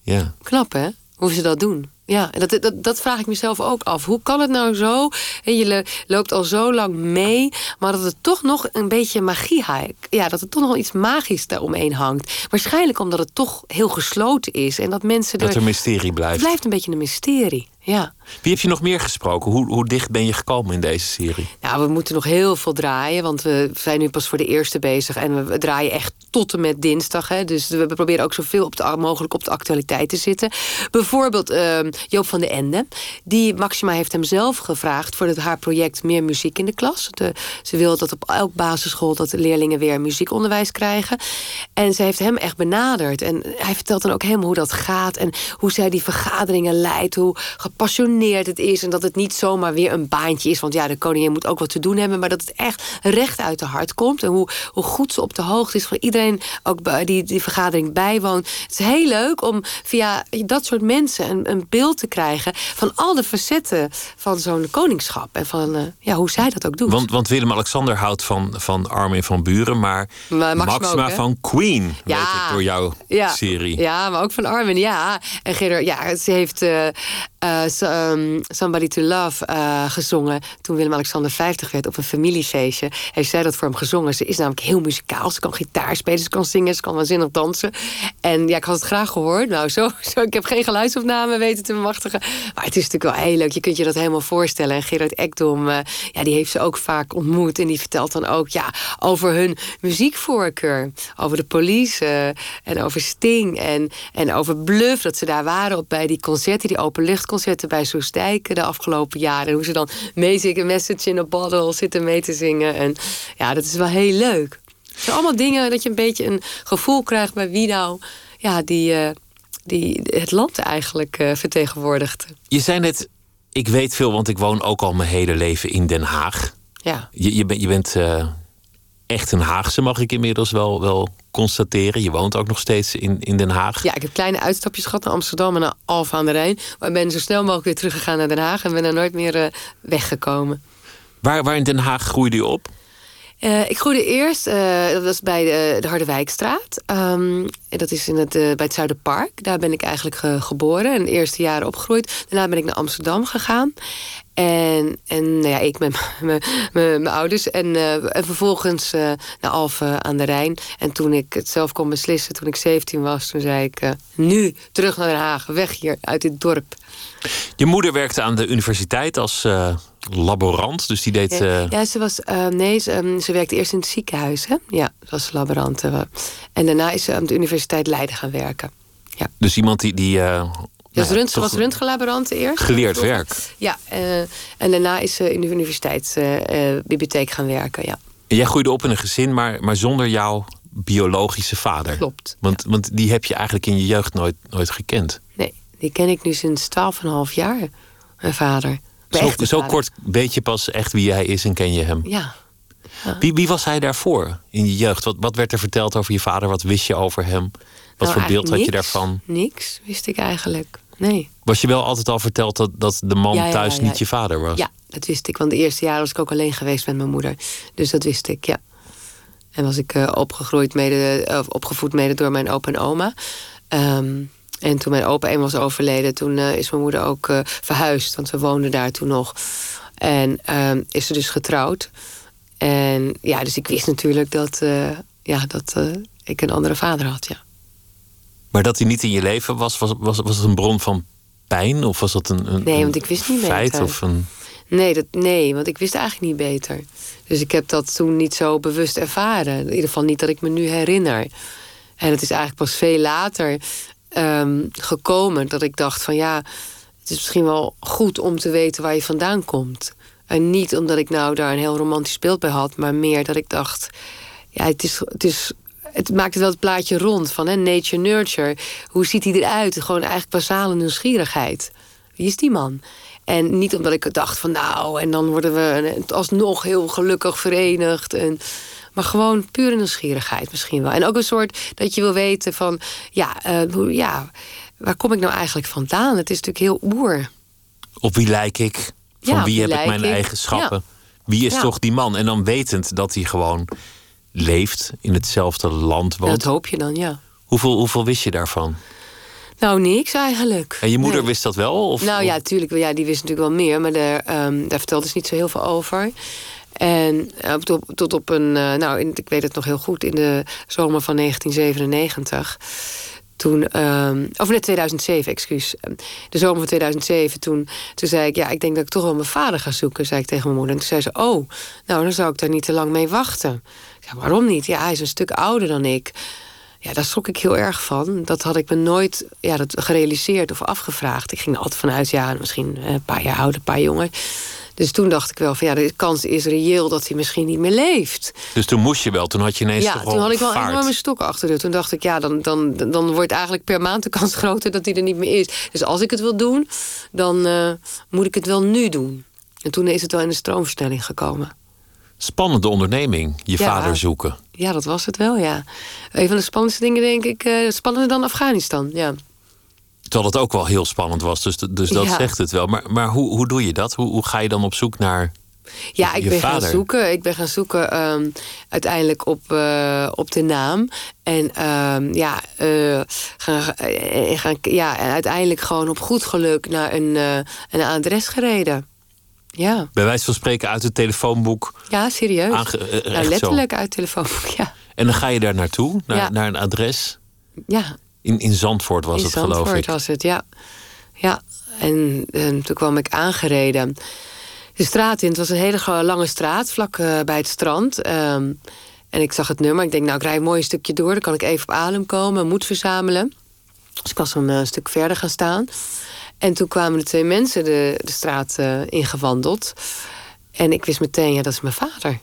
Ja. Knap hè? Hoe ze dat doen. Ja, en dat, dat, dat vraag ik mezelf ook af. Hoe kan het nou zo? hè, Je lo- loopt al zo lang mee, maar dat het toch nog een beetje magie ha- Ja, dat er toch nog iets magisch daaromheen hangt. Waarschijnlijk omdat het toch heel gesloten is en dat mensen Dat er. er mysterie Het blijft. blijft een beetje een mysterie. Ja. Wie heb je nog meer gesproken? Hoe, hoe dicht ben je gekomen in deze serie? Nou, we moeten nog heel veel draaien, want we zijn nu pas voor de eerste bezig. En we, draaien echt tot en met dinsdag. Hè. Dus we, proberen ook zoveel op de, mogelijk op de actualiteit te zitten. Bijvoorbeeld ehm, Joop van den Ende. Die Maxima heeft hem zelf gevraagd voor het, haar project Meer Muziek in de Klas. De, ze wil dat op elk basisschool dat de leerlingen weer muziekonderwijs krijgen. En ze heeft hem echt benaderd. En hij vertelt dan ook helemaal hoe dat gaat. En hoe zij die vergaderingen leidt. Hoe gepassioneerd het is. En dat het niet zomaar weer een baantje is. Want ja, de koningin moet ook wat te doen hebben. Maar dat het echt recht uit de hart komt. En hoe, hoe goed ze op de hoogte is van iedereen ook die die vergadering bijwoont. Het is heel leuk om via dat soort mensen een, een beeld te krijgen. van al de facetten van zo'n koningschap. En van eh, ja, hoe zij dat ook doet. Want, want Willem-Alexander houdt van, van Armin van Buren, maar, Maar Maxima Maxima ook, hè? van Queen, weet Ja. ik door jouw ja. serie. Ja, maar ook van Armin, ja. En Gerard, ja, ze heeft eh, eh, ehm, Somebody to Love eh, gezongen... toen Willem-Alexander 50 werd op een familiefeestje. Heeft zij dat voor hem gezongen. Ze is namelijk heel muzikaal. Ze kan gitaar spelen, ze kan zingen, ze kan waanzinnig dansen. En ja, ik had het graag gehoord. Nou, zo, zo, ik heb geen geluidsopname weten te bemachtigen. Maar het is natuurlijk wel heel leuk. Je kunt je dat helemaal voorstellen. En Gerard Ekdom, eh, ja, die heeft ze ook vaak ontmoet. En die vertelt dan ook ja, over hun muziekvoorkeur. Over de police eh, en over Sting en, en over Bluff. Dat ze daar waren op, bij die concerten, die openluchtconcerten bij De afgelopen jaren. En hoe ze dan meezingen, Message in a Bottle zitten mee te zingen. En ja, dat is wel heel leuk. Het zijn allemaal dingen dat je een beetje een gevoel krijgt bij wie nou ja, die, eh, die het land eigenlijk eh, vertegenwoordigt. Je zei net, ik weet veel, want ik woon ook al mijn hele leven in Den Haag. Ja. Je, je, bent je bent eh, echt een Haagse, mag ik inmiddels wel, wel constateren. Je woont ook nog steeds in, in Den Haag. Ja, ik heb kleine uitstapjes gehad naar Amsterdam en naar Alphen aan de Rijn. Maar ben zo snel mogelijk weer teruggegaan naar Den Haag en ben er nooit meer eh, weggekomen. Waar, waar in Den Haag groeide je op? Eh, ik groeide eerst, eh, dat was bij de, de Harderwijkstraat. Ehm, dat is in het, eh, bij het Zuiderpark. Daar ben ik eigenlijk ge- geboren en de eerste jaren opgegroeid. Daarna ben ik naar Amsterdam gegaan. En, en nou ja, ik met mijn ouders. En, eh, en vervolgens eh, naar Alphen aan de Rijn. En toen ik het zelf kon beslissen, toen ik 17 was... toen zei ik, eh, nu terug naar Den Haag, weg hier, uit dit dorp. Je moeder werkte aan de universiteit als laborant, dus die deed... eh, Ja, ze was. nee, ze, ehm, ze werkte eerst in het ziekenhuis, hè? Ja, ze was laborant. en daarna is ze aan de Universiteit Leiden gaan werken. Ja. Dus iemand die... die ja, was röntgenlaborant eerst. Geleerd werk. Ja, eh, en daarna is ze in de universiteitsbibliotheek gaan werken. Ja, Jij groeide op in een gezin, maar, maar zonder jouw biologische vader. klopt. Want, want die heb je eigenlijk in je jeugd nooit, nooit gekend. Nee, die ken ik nu sinds 12,5 jaar. Mijn vader. Mijn Zo, zo vader. kort weet je pas echt wie hij is en ken je hem. Ja. Wie, wie was hij daarvoor in je jeugd? Wat, wat werd er verteld over je vader? Wat wist je over hem? Wat Nou, voor beeld had je daarvan? Niks, wist ik eigenlijk. Nee. Was je wel altijd al verteld dat, dat de man Ja, ja, thuis ja, niet je vader was? Ja, dat wist ik. Want de eerste jaren was ik ook alleen geweest met mijn moeder. Dus dat wist ik, ja. En was ik eh, opgegroeid mede, of opgevoed mede door mijn opa en oma. Ehm, en toen mijn opa eenmaal was overleden, toen eh, is mijn moeder ook eh, verhuisd. Want we woonden daar toen nog. En ehm, is ze dus getrouwd. En ja, dus ik wist natuurlijk dat, ja, dat ik een andere vader had, ja. Maar dat hij niet in je leven was, was, was, was het een bron van pijn? Of was dat een, een Nee, want ik wist niet feit? beter. Of een... Nee, dat, nee, want ik wist eigenlijk niet beter. Dus ik heb dat toen niet zo bewust ervaren. In ieder geval niet dat ik me nu herinner. En het is eigenlijk pas veel later ehm, gekomen dat ik dacht van ja, het is misschien wel goed om te weten waar je vandaan komt. En niet omdat ik nou daar een heel romantisch beeld bij had, maar meer dat ik dacht, ja, het is, het is het maakt het wel het plaatje rond van hè, nature nurture. Hoe ziet hij eruit? Gewoon eigenlijk basale nieuwsgierigheid. Wie is die man? En niet omdat ik dacht van nou, en dan worden we alsnog heel gelukkig verenigd. En, maar gewoon pure nieuwsgierigheid misschien wel. En ook een soort dat je wil weten van, ja, uh, ja waar kom ik nou eigenlijk vandaan? Het is natuurlijk heel oer. Op wie lijk ik? Van wie, heb ik mijn eigenschappen? Wie is toch die man? En dan wetend dat hij gewoon leeft in hetzelfde land woont. Dat hoop je dan, ja. Hoeveel, hoeveel wist je daarvan? Nou, niks eigenlijk. En je moeder wist dat wel? Of, nou ja, tuurlijk. Ja, die wist natuurlijk wel meer, maar daar, um, daar vertelde ze niet zo heel veel over. En uh, tot, tot, op een, uh, nou, in, ik weet het nog heel goed, in de zomer van 1997. Toen, um, of net 2007, excuus. De zomer van 2007, toen, toen zei ik... ja, ik denk dat ik toch wel mijn vader ga zoeken, zei ik tegen mijn moeder. En toen zei ze, oh, nou, dan zou ik daar niet te lang mee wachten. Zei, waarom niet? Ja, hij is een stuk ouder dan ik. Ja, daar schrok ik heel erg van. Dat had ik me nooit ja, dat gerealiseerd of afgevraagd. Ik ging er altijd vanuit, ja, misschien een paar jaar ouder, een paar jonger. Dus toen dacht ik wel van ja, de kans is reëel dat hij misschien niet meer leeft. Dus toen moest je wel, toen had je ineens. Ja, toen had ik wel vaart. enorme stok achter de. Toen dacht ik, ja, dan, dan, dan wordt eigenlijk per maand de kans groter dat hij er niet meer is. Dus als ik het wil doen, dan uh, moet ik het wel nu doen. En toen is het wel in de stroomversnelling gekomen. Spannende onderneming, je ja, vader zoeken. Ja, dat was het wel, ja. Een van de spannendste dingen, denk ik, uh, spannender dan Afghanistan, ja. Terwijl het ook wel heel spannend was, dus, dus dat zegt het wel. Maar, maar hoe, hoe doe je dat? Hoe, hoe ga je dan op zoek naar ja, ik ben gaan zoeken. Ik ben gaan zoeken um, uiteindelijk op, uh, op de naam. En um, ja, uh, gaan, gaan, ja, en uiteindelijk gewoon op goed geluk naar een, een adres gereden. Ja. Bij wijze van spreken uit het telefoonboek. Ja, serieus. nou, letterlijk uit het telefoonboek, ja. En dan ga je daar naartoe, naar, ja. naar een adres. Ja, in, in Zandvoort was in het, Zandvoort geloof ik. was het, ja. Ja, en, en, toen kwam ik aangereden. De straat in, het was een hele lange straat, vlak uh, bij het strand. Um, en ik zag het nummer. Ik denk, nou, ik rij een mooi stukje door. Dan kan ik even op adem komen, moed verzamelen. Dus ik was een uh, stuk verder gaan staan. En toen kwamen de twee mensen de, de straat uh, ingewandeld. En ik wist meteen, ja, dat is mijn vader.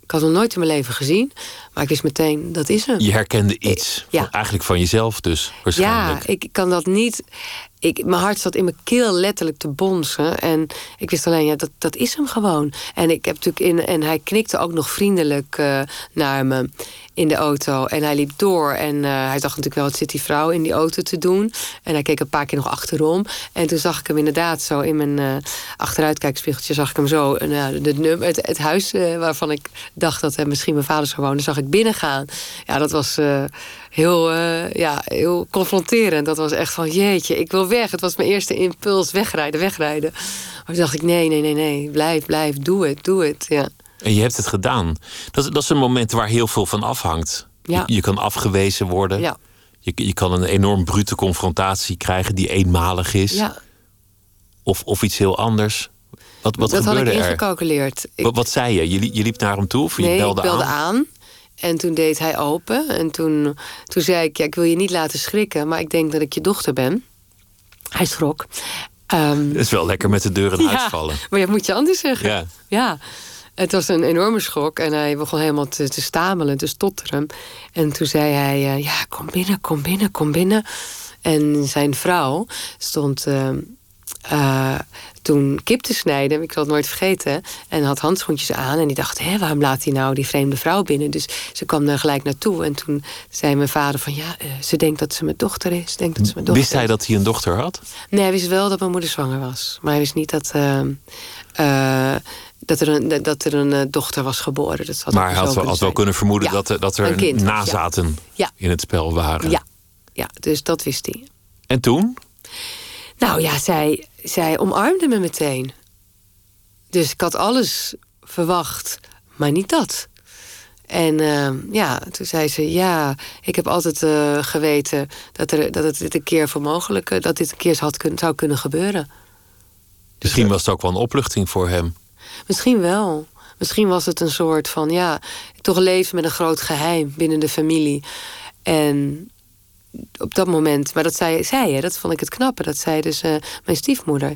Ik had hem nooit in mijn leven gezien. Maar ik wist meteen, dat is hem. Je herkende iets. Ja. Eigenlijk van jezelf dus, waarschijnlijk. Ja, ik kan dat niet... Ik, mijn hart zat in mijn keel letterlijk te bonzen. En ik wist alleen, ja, dat, dat is hem gewoon. En ik heb natuurlijk in... En hij knikte ook nog vriendelijk uh, naar me in de auto. En hij liep door. En uh, hij dacht natuurlijk wel, wat zit die vrouw in die auto te doen? En hij keek een paar keer nog achterom. En toen zag ik hem inderdaad zo in mijn uh, achteruitkijkspiegeltje... zag ik hem zo, uh, de, het, het huis waarvan ik dacht dat misschien mijn vader zou wonen... zag ik binnengaan. Ja, dat was heel, ja, heel confronterend. Dat was echt van, jeetje, ik wil weg. Het was mijn eerste impuls, wegrijden, wegrijden. Maar toen dacht ik, nee, nee, nee, nee, blijf, blijf, doe het, doe het, ja. En je hebt het gedaan. Dat, dat is een moment waar heel veel van afhangt. Ja. Je, je, kan afgewezen worden. Ja. Je, je kan een enorm brute confrontatie krijgen die eenmalig is. Ja. Of, of iets heel anders. Wat, wat dat had ik er? ingecalculeerd. Wat, wat zei je? je? Je liep naar hem toe of je nee, belde, ik belde aan? aan? En toen deed hij open. En toen, toen zei ik, ja, ik wil je niet laten schrikken... maar ik denk dat ik je dochter ben. Hij schrok. Um, Het is wel lekker met de deur in huis ja, vallen. Maar dat moet je anders zeggen. Ja. ja. Het was een enorme schok en hij begon helemaal te, te stamelen, te stotteren. En toen zei hij, uh, ja, kom binnen, kom binnen, kom binnen. En zijn vrouw stond uh, uh, toen kip te snijden, ik zal het nooit vergeten. En had handschoentjes aan en die dacht, hé, waarom laat hij nou die vreemde vrouw binnen? Dus ze kwam er gelijk naartoe. En toen zei mijn vader van, ja, ze denkt dat ze mijn dochter is. Denkt dat ze mijn dochter wist hij dat hij een dochter had? Nee, hij wist wel dat mijn moeder zwanger was. Maar hij wist niet dat dat er een, dat er een dochter was geboren. Dat had maar hij had wel, had wel kunnen vermoeden ja, dat, er, dat er kind, nazaten ja. in het spel waren. Ja. ja, dus dat wist hij. En toen? Nou ja, zij, zij omarmde me meteen. Dus ik had alles verwacht, maar niet dat. En uh, ja, toen zei ze: Ja, ik heb altijd uh, geweten dat, er, dat het dit een keer voor mogelijk dat dit een keer had kun, zou kunnen gebeuren. Misschien was het ook wel een opluchting voor hem. Misschien wel. Misschien was het een soort van, ja, toch leven met een groot geheim binnen de familie. En op dat moment, maar dat zei zij, dat vond ik het knappe. Dat zei dus uh, mijn stiefmoeder,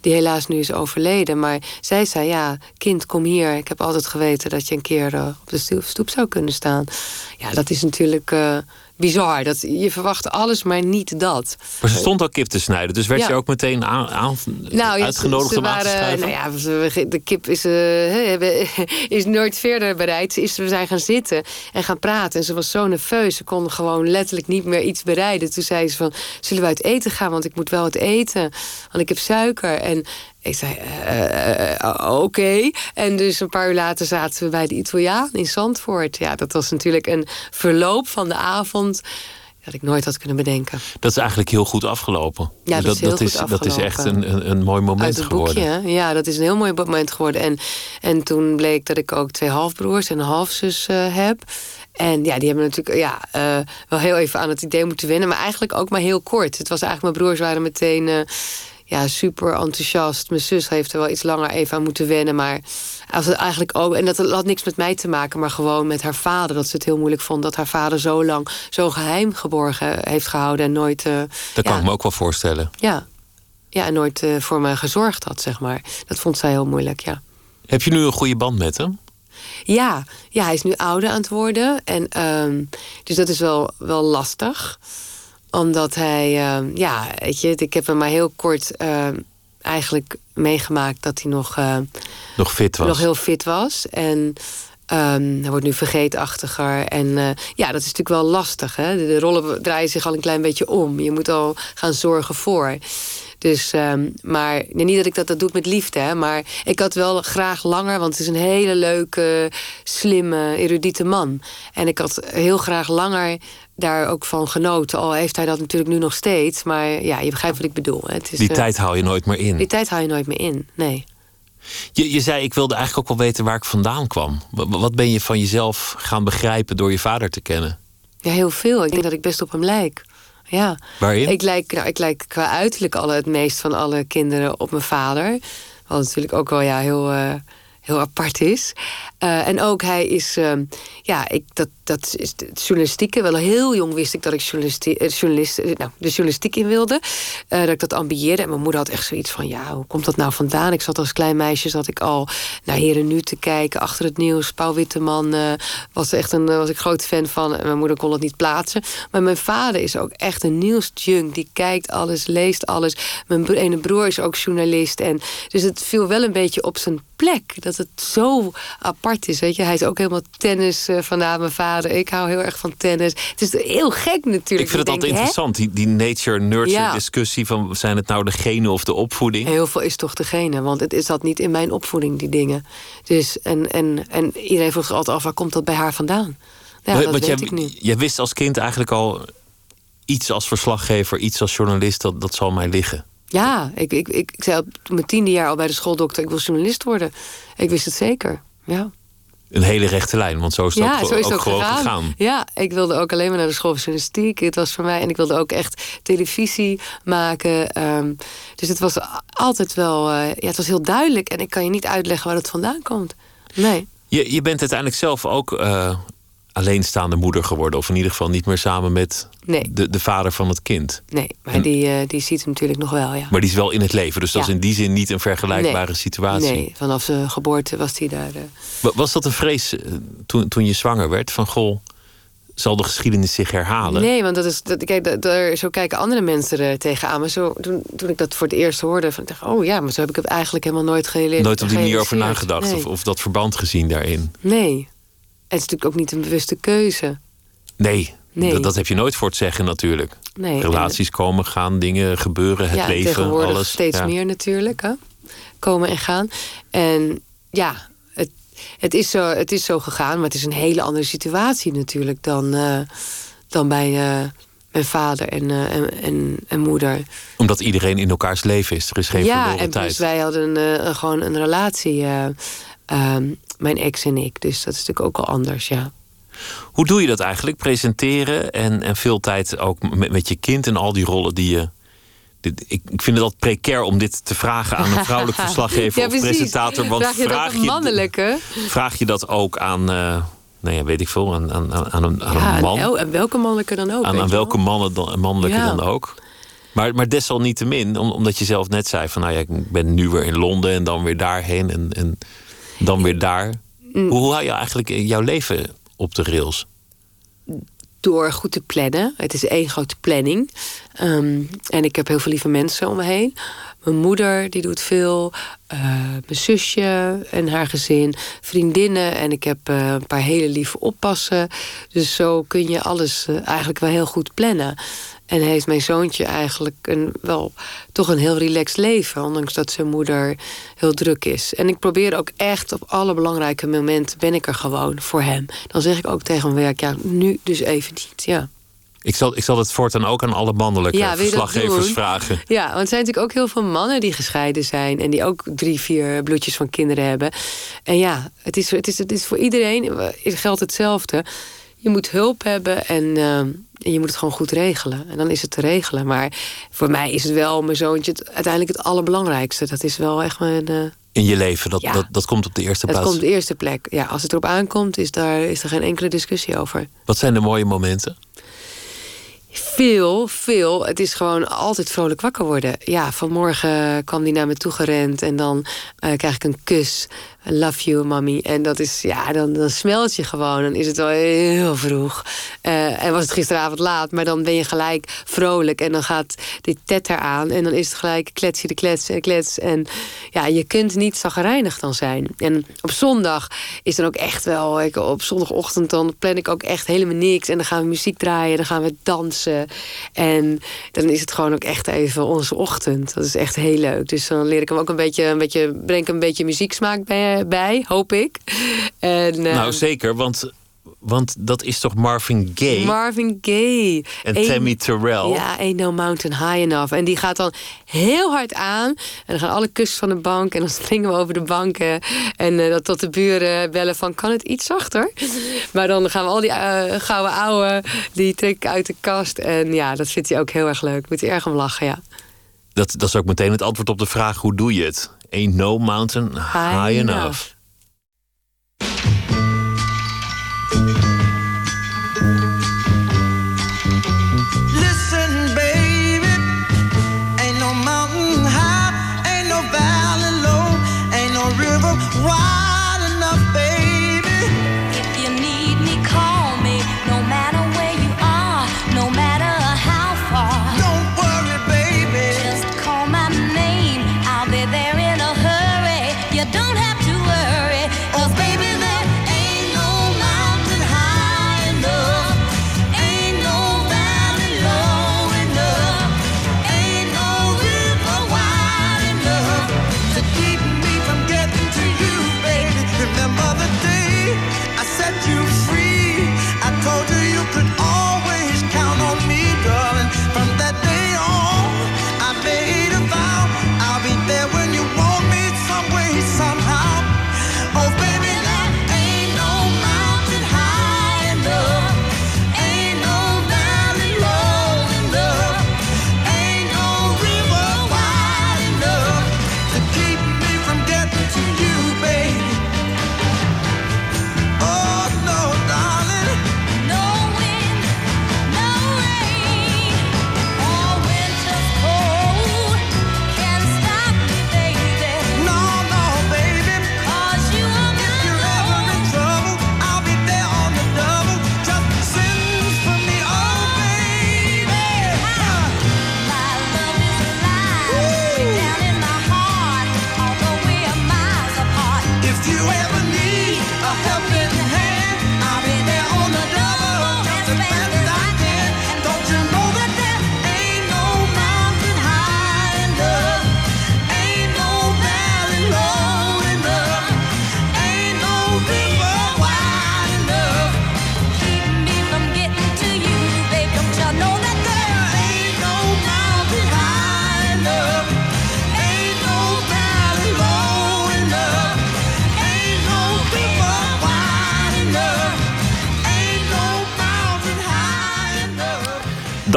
die helaas nu is overleden. Maar zij zei, ja, kind, kom hier. Ik heb altijd geweten dat je een keer uh, op de stoep zou kunnen staan. Ja, dat is natuurlijk uh, bizar. Dat, je verwacht alles, maar niet dat. Maar ze stond al kip te snijden, dus werd Ja. je ook meteen aan, aan- Nou, uitgenodigd ze, ze om aan te waren, schrijven? nou ja, ze- de kip is, eh, is nooit verder bereid. Ze is, we zijn gaan zitten en gaan praten. En ze was zo nerveus. Ze kon gewoon letterlijk niet meer iets bereiden. Toen zei ze van, zullen we uit eten gaan? Want ik moet wel wat eten. Want ik heb suiker. En ik zei, eh, eh, oké. En dus een paar uur later zaten we bij de Italiaan in Zandvoort. Ja, dat was natuurlijk een verloop van de avond... dat ik nooit had kunnen bedenken. Dat is eigenlijk heel goed afgelopen. Ja, dat is heel dat, goed is, dat is echt afgelopen. een, een, een mooi moment geworden. boekje, ja, dat is een heel mooi moment geworden. En, en toen bleek dat ik ook twee halfbroers en een halfzus eh, heb. En ja, die hebben natuurlijk ja, eh, wel heel even aan het idee moeten wennen. Maar eigenlijk ook maar heel kort. Het was eigenlijk, mijn broers waren meteen eh, ja, super enthousiast. Mijn zus heeft er wel iets langer even aan moeten wennen. Maar als het eigenlijk ook, en dat had niks met mij te maken, maar gewoon met haar vader. Dat ze het heel moeilijk vond dat haar vader zo lang zo geheim geborgen heeft gehouden. En nooit. eh, Dat kan ik me ook wel voorstellen. ja. Ja, en nooit eh, voor me gezorgd had, zeg maar. Dat vond zij heel moeilijk, ja. Heb je nu een goede band met hem? Ja, ja hij is nu ouder aan het worden. En, ehm, dus dat is wel, wel lastig. Omdat hij, ehm, ja, weet je, ik heb hem maar heel kort ehm, eigenlijk meegemaakt dat hij nog, eh, Nog fit was? nog heel fit was. En ehm, hij wordt nu vergeetachtiger. En eh, ja, dat is natuurlijk wel lastig. Hè? De, de rollen draaien zich al een klein beetje om. Je moet al gaan zorgen voor. Dus, ehm, maar nee, niet dat ik dat, dat doe met liefde, hè, maar ik had wel graag langer, want het is een hele leuke, slimme, erudite man. En ik had heel graag langer daar ook van genoten. Al heeft hij dat natuurlijk nu nog steeds, maar ja, je begrijpt wat ik bedoel. hè. Het is, Die eh, tijd haal je nooit meer in. die tijd haal je nooit meer in, nee. Je, je zei, ik wilde eigenlijk ook wel weten waar ik vandaan kwam. Wa- Wat ben je van jezelf gaan begrijpen door je vader te kennen? Ja, heel veel. Ik denk dat ik best op hem lijk. Ja. Waarin? Ik lijk, nou, ik lijk qua uiterlijk alle, het meest van alle kinderen op mijn vader. Wat natuurlijk ook wel ja, heel, eh, heel apart is. Eh, en ook hij is, ehm, ja, ik, dat, dat is het journalistieke. Wel heel jong wist ik dat ik journalisti- eh, journalist, eh, nou, de journalistiek in wilde. Dat ik dat ambieerde. En mijn moeder had echt zoiets van, ja, hoe komt dat nou vandaan? Ik zat als klein meisje, zat ik al naar Heren Nu te kijken. Achter het nieuws, Pauw Witteman was, echt een, was ik groot fan van. En mijn moeder kon het niet plaatsen. Maar mijn vader is ook echt een nieuwsjunk. Die kijkt alles, leest alles. Mijn ene broer is ook journalist. En, dus het viel wel een beetje op zijn plek. Dat het zo apart is. Weet je? Hij is ook helemaal tennis eh, vandaan, mijn vader. Ik hou heel erg van tennis. Het is heel gek natuurlijk. Ik vind het altijd interessant, die, die nature-nurture Ja. discussie van zijn het nou de genen of de opvoeding? Heel veel is toch degene, want het is dat niet in mijn opvoeding, die dingen. Dus, en, en, en iedereen vroeg zich altijd af, waar komt dat bij haar vandaan? Ja, Maar- dat weet jij, ik nu. jij wist als kind eigenlijk al iets als verslaggever, iets als journalist, dat, dat zal mij liggen. Ja, ik, ik, ik, ik zei op mijn tiende jaar al bij de schooldokter, ik wil journalist worden. Ik wist het zeker, ja. Een hele rechte lijn, want zo is het ja, ook, zo is ook ook gewoon gegaan. gegaan. Ja, ik wilde ook alleen maar naar de school van journalistiek. Het was voor mij, en ik wilde ook echt televisie maken. ehm, dus het was altijd wel, eh, ja, het was heel duidelijk. En ik kan je niet uitleggen waar het vandaan komt. Nee. Je, je bent uiteindelijk zelf ook eh, alleenstaande moeder geworden, of in ieder geval niet meer samen met Nee. de, de vader van het kind. Nee, maar En- die, eh, die ziet hem natuurlijk nog wel, ja. Maar die is wel in het leven, dus dat is in die zin niet een vergelijkbare Nee. situatie. Nee, vanaf zijn geboorte was hij daar. Wa- Was dat een vrees eh, toen, toen je zwanger werd? Van goh, zal de geschiedenis zich herhalen? Nee, want dat is, dat, kijk, dat- daar, zo kijken andere mensen er tegenaan. Maar zo, toen, toen ik dat voor het eerst hoorde, van, ik dacht oh ja, maar zo heb ik het eigenlijk helemaal nooit geleerd. Nooit op die manier over nagedacht Nee. of, of dat verband gezien daarin? nee. En het is natuurlijk ook niet een bewuste keuze. Nee, Nee. Dat, dat heb je nooit voor het zeggen natuurlijk. Nee. Relaties komen, gaan, dingen gebeuren, het ja, leven, tegenwoordig alles. steeds Ja. meer natuurlijk. Hè? Komen en gaan. En ja, het, het, is zo, het is zo gegaan, maar het is een hele andere situatie natuurlijk dan, eh, dan bij eh, mijn vader en, eh, en, en, en moeder. Omdat iedereen in elkaars leven is. Er is geen ja, verloren en tijd. dus wij hadden gewoon een relatie, eh, ehm, mijn ex en ik. Dus dat is natuurlijk ook al anders, ja. Hoe doe je dat eigenlijk? Presenteren en, en veel tijd ook met, met je kind en al die rollen die je. Dit, ik, ik vind het altijd precair om dit te vragen aan een vrouwelijk verslaggever ja, of presentator. Want vraag je dat een mannelijke? vraag je dat ook aan, nou ja, weet ik veel, aan, aan, aan, een, aan ja, een man? en, el- en welke mannelijke dan ook. aan, je welke wel? mannen dan, mannelijke Ja. dan ook? Maar, maar desalniettemin, om, omdat je zelf net zei van nou ja, ik ben nu weer in Londen en dan weer daarheen en, en dan weer daar. Mm. Hoe, hou je eigenlijk jouw leven op de rails? door goed te plannen. Het is één grote planning. Ehm, en ik heb heel veel lieve mensen om me heen. Mijn moeder, die doet veel. Uh, mijn zusje en haar gezin. Vriendinnen. En ik heb uh, een paar hele lieve oppassen. Dus zo kun je alles uh, eigenlijk wel heel goed plannen. En heeft mijn zoontje eigenlijk een, wel toch een heel relaxed leven. Ondanks dat zijn moeder heel druk is. En ik probeer ook echt op alle belangrijke momenten ben ik er gewoon voor hem. Dan zeg ik ook tegen mijn werk, ja, nu dus even niet. Ja. Ik zal, ik zal het voortaan ook aan alle mannelijke ja, verslaggevers vragen. Ja, want er zijn natuurlijk ook heel veel mannen die gescheiden zijn... en die ook drie, vier bloedjes van kinderen hebben. En ja, het is, het is, het is voor iedereen het geldt hetzelfde. Je moet hulp hebben en, uh, en je moet het gewoon goed regelen. En dan is het te regelen. Maar voor mij is het wel mijn zoontje het, uiteindelijk het allerbelangrijkste. Dat is wel echt mijn... Uh, in je leven, dat, dat, dat komt op de eerste plaats? Dat komt op de eerste plek. Ja, als het erop aankomt, is, daar, is er geen enkele discussie over. Wat zijn de mooie momenten? Veel, veel. Het is gewoon altijd vrolijk wakker worden. Ja, vanmorgen kwam die naar me toe gerend en dan uh, krijg ik een kus. Love you, mommy. En dat is, ja, dan, dan smelt je gewoon. Dan is het wel heel vroeg. Uh, en was het gisteravond laat, maar dan ben je gelijk vrolijk. En dan gaat dit tetter aan. En dan is het gelijk kletsje de klets en klets. En ja, je kunt niet zagrijnig dan zijn. En op zondag is dan ook echt wel... Ik, op zondagochtend dan plan ik ook echt helemaal niks. En dan gaan we muziek draaien, dan gaan we dansen. En dan is het gewoon ook echt even onze ochtend. Dat is echt heel leuk. Dus dan leer ik hem ook een beetje... Een beetje breng ik een beetje muzieksmaak bij bij, hoop ik. En, nou, ehm, zeker, want want dat is toch Marvin Gaye? Marvin Gaye. En Tammy Terrell. Ja, Ain't No Mountain High Enough. En die gaat dan heel hard aan. En dan gaan alle kussen van de bank. En dan springen we over de banken. En uh, tot de buren bellen van... kan het iets zachter? Maar dan gaan we al die uh, gouden ouwe... die trekken uit de kast. En ja, dat vindt hij ook heel erg leuk. Moet hij erg om lachen, ja. Dat, dat is ook meteen het antwoord op de vraag... hoe doe je het? Ain't no mountain high, high enough. enough.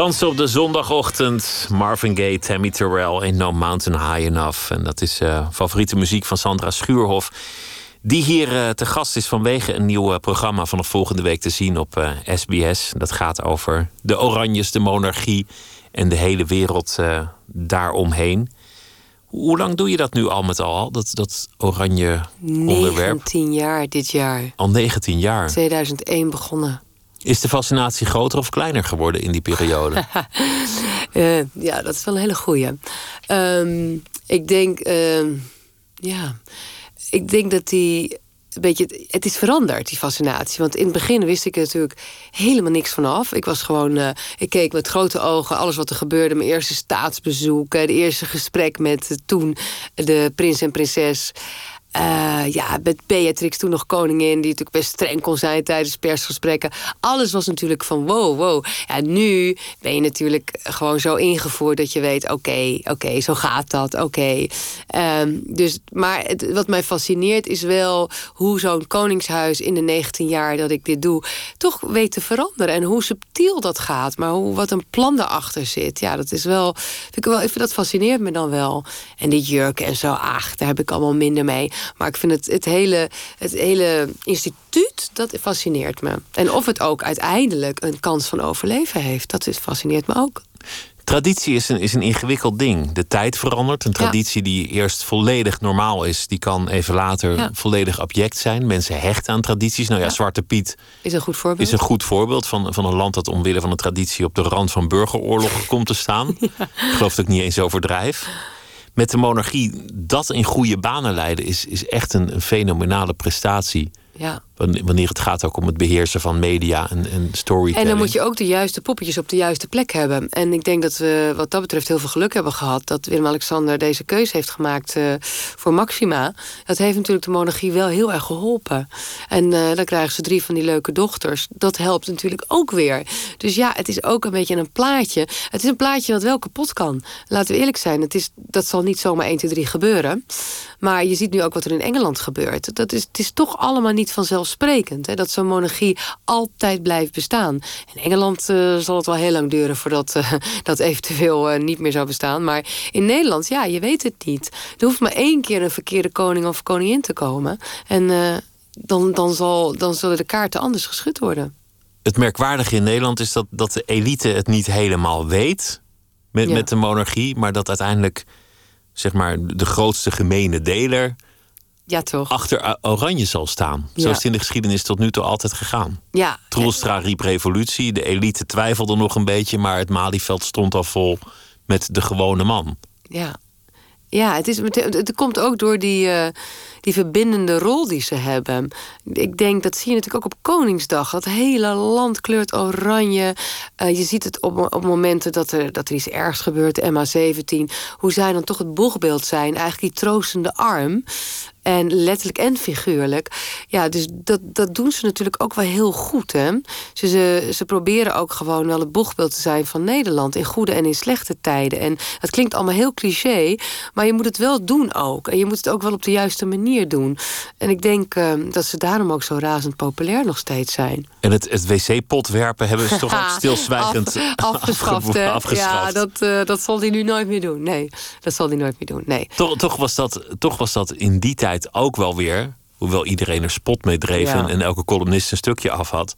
Dansen op de zondagochtend. Marvin Gaye, Tammy Terrell in No Mountain High Enough. En dat is uh, favoriete muziek van Sandra Schuurhof. Die hier uh, te gast is vanwege een nieuw uh, programma vanaf volgende week te zien op SBS. Dat gaat over de Oranjes, de monarchie en de hele wereld daaromheen. Hoe lang doe je dat nu al met al, dat, dat oranje onderwerp? 19 jaar dit jaar. Al 19 jaar? 2001 begonnen. Is de fascinatie groter of kleiner geworden in die periode? uh, ja, dat is wel een hele goeie. Um, ik denk, uh, ja, ik denk dat die een beetje, het is veranderd, die fascinatie. Want in het begin wist ik natuurlijk helemaal niks vanaf. Ik was gewoon, uh, ik keek met grote ogen alles wat er gebeurde. Mijn eerste staatsbezoek, de eerste gesprek met toen de prins en prinses. Uh, ja, met Beatrix, toen nog koningin, die natuurlijk best streng kon zijn tijdens persgesprekken. Alles was natuurlijk van wow, wow. Ja, nu ben je natuurlijk gewoon zo ingevoerd dat je weet: oké, oké, zo gaat dat, oké. Um, dus, maar het, wat mij fascineert is wel hoe zo'n koningshuis in de 19 jaar dat ik dit doe, toch weet te veranderen. En hoe subtiel dat gaat, maar hoe, wat een plan daarachter zit. Ja, dat is wel, vind ik wel, dat fascineert me dan wel. En die jurken en zo, ach, daar heb ik allemaal minder mee. Maar ik vind het, het, hele, het hele instituut, dat fascineert me. En of het ook uiteindelijk een kans van overleven heeft, dat fascineert me ook. Traditie is een, is een ingewikkeld ding. De tijd verandert. Een traditie die eerst volledig normaal is, die kan even later volledig object zijn. Mensen hechten aan tradities. Nou ja, Zwarte Piet is een goed voorbeeld, is een goed voorbeeld van, van een land dat omwille van een traditie op de rand van burgeroorlog komt te staan. Ik geloof dat ik niet eens overdrijf met de monarchie dat in goede banen leiden is, is echt een, een fenomenale prestatie. Ja. Wanneer het gaat ook om het beheersen van media en, en storytelling. En dan moet je ook de juiste poppetjes op de juiste plek hebben. En ik denk dat we wat dat betreft heel veel geluk hebben gehad... dat Willem-Alexander deze keuze heeft gemaakt uh, voor Maxima. Dat heeft natuurlijk de monarchie wel heel erg geholpen. En uh, dan krijgen ze drie van die leuke dochters. Dat helpt natuurlijk ook weer. Dus ja, het is ook een beetje een plaatje. Het is een plaatje wat wel kapot kan. Laten we eerlijk zijn, het is, dat zal niet zomaar 1, 2, 3 gebeuren. Maar je ziet nu ook wat er in Engeland gebeurt. Dat is, het is toch allemaal niet vanzelfsprekend. Hè, dat zo'n monarchie altijd blijft bestaan. In Engeland uh, zal het wel heel lang duren voordat uh, dat eventueel uh, niet meer zou bestaan. Maar in Nederland, ja, je weet het niet. Er hoeft maar één keer een verkeerde koning of koningin te komen. En dan, dan, zal, dan zullen de kaarten anders geschud worden. Het merkwaardige in Nederland is dat, dat de elite het niet helemaal weet met, ja. met de monarchie. Maar dat uiteindelijk zeg maar, de grootste gemene deler ja, toch. achter Oranje zal staan. Zo is het in de geschiedenis tot nu toe altijd gegaan. Ja. Troelstra riep revolutie, de elite twijfelde nog een beetje... maar het Malieveld stond al vol met de gewone man. Ja, ja het, is, het komt ook door die... Uh die verbindende rol die ze hebben. Ik denk, dat zie je natuurlijk ook op Koningsdag. Dat hele land kleurt oranje. Uh, je ziet het op, op momenten dat er, dat er iets ergs gebeurt, MH17. Hoe zij dan toch het boegbeeld zijn. Eigenlijk die troostende arm. En letterlijk en figuurlijk. Ja, dus dat, dat doen ze natuurlijk ook wel heel goed. Hè? Ze, ze, ze proberen ook gewoon wel het boegbeeld te zijn van Nederland. In goede en in slechte tijden. En het klinkt allemaal heel cliché. Maar je moet het wel doen ook. En je moet het ook wel op de juiste manier doen. En ik denk uh, dat ze daarom ook zo razend populair nog steeds zijn. En het, het wc-pot werpen hebben ze toch ook stilzwijgend Af, afgeschaft. afgeschaft. Ja, dat, uh, dat zal hij nu nooit meer doen. Nee, dat zal hij nooit meer doen. Nee. Toch, toch, was dat, toch was dat in die tijd ook wel weer, hoewel iedereen er spot mee dreef en elke columnist een stukje af had.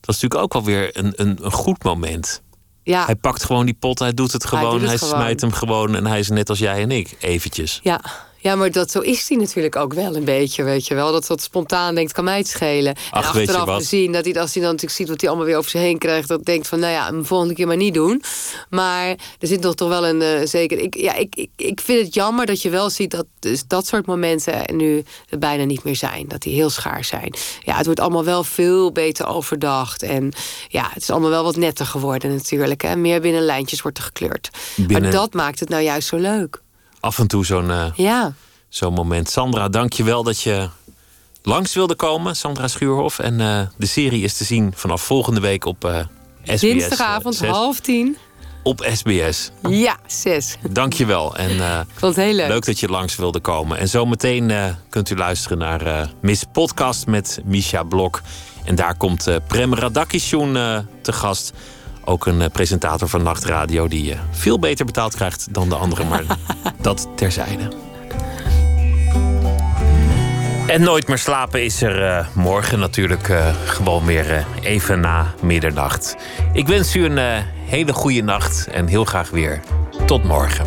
Dat was natuurlijk ook wel weer een, een, een goed moment. Ja. Hij pakt gewoon die pot, hij doet het gewoon, hij, hij smijt hem gewoon en hij is net als jij en ik, eventjes. Ja, ja, maar dat, zo is hij natuurlijk ook wel een beetje, weet je wel. Dat wat spontaan denkt, kan mij het schelen. Ach, en achteraf te zien, dat hij, als hij dan natuurlijk ziet wat hij allemaal weer over zich heen krijgt... dat denkt van, nou ja, een volgende keer maar niet doen. Maar er zit nog toch wel een uh, zeker... Ik, ja, ik, ik, ik vind het jammer dat je wel ziet dat dus dat soort momenten... nu bijna niet meer zijn, dat die heel schaar zijn. Ja, het wordt allemaal wel veel beter overdacht. En ja, het is allemaal wel wat netter geworden natuurlijk. Hè. Meer binnen lijntjes wordt er gekleurd. Binnen... Maar dat maakt het nou juist zo leuk af en toe zo'n uh, ja. zo'n moment. Sandra, dank je wel dat je langs wilde komen. Sandra Schuurhof. En uh, de serie is te zien vanaf volgende week op uh, SBS. Dinsdagavond, half tien. Op SBS. Ja, zes. Dank je wel. En, Ik vond het heel leuk. Leuk dat je langs wilde komen. En zometeen kunt u luisteren naar Miss Podcast met Misha Blok. En daar komt Prem Radakishun te gast ook een uh, presentator van Nachtradio die uh, veel beter betaald krijgt dan de anderen. Maar dat terzijde. En nooit meer slapen is er uh, morgen natuurlijk gewoon weer even na middernacht. Ik wens u een hele goede nacht en heel graag weer tot morgen.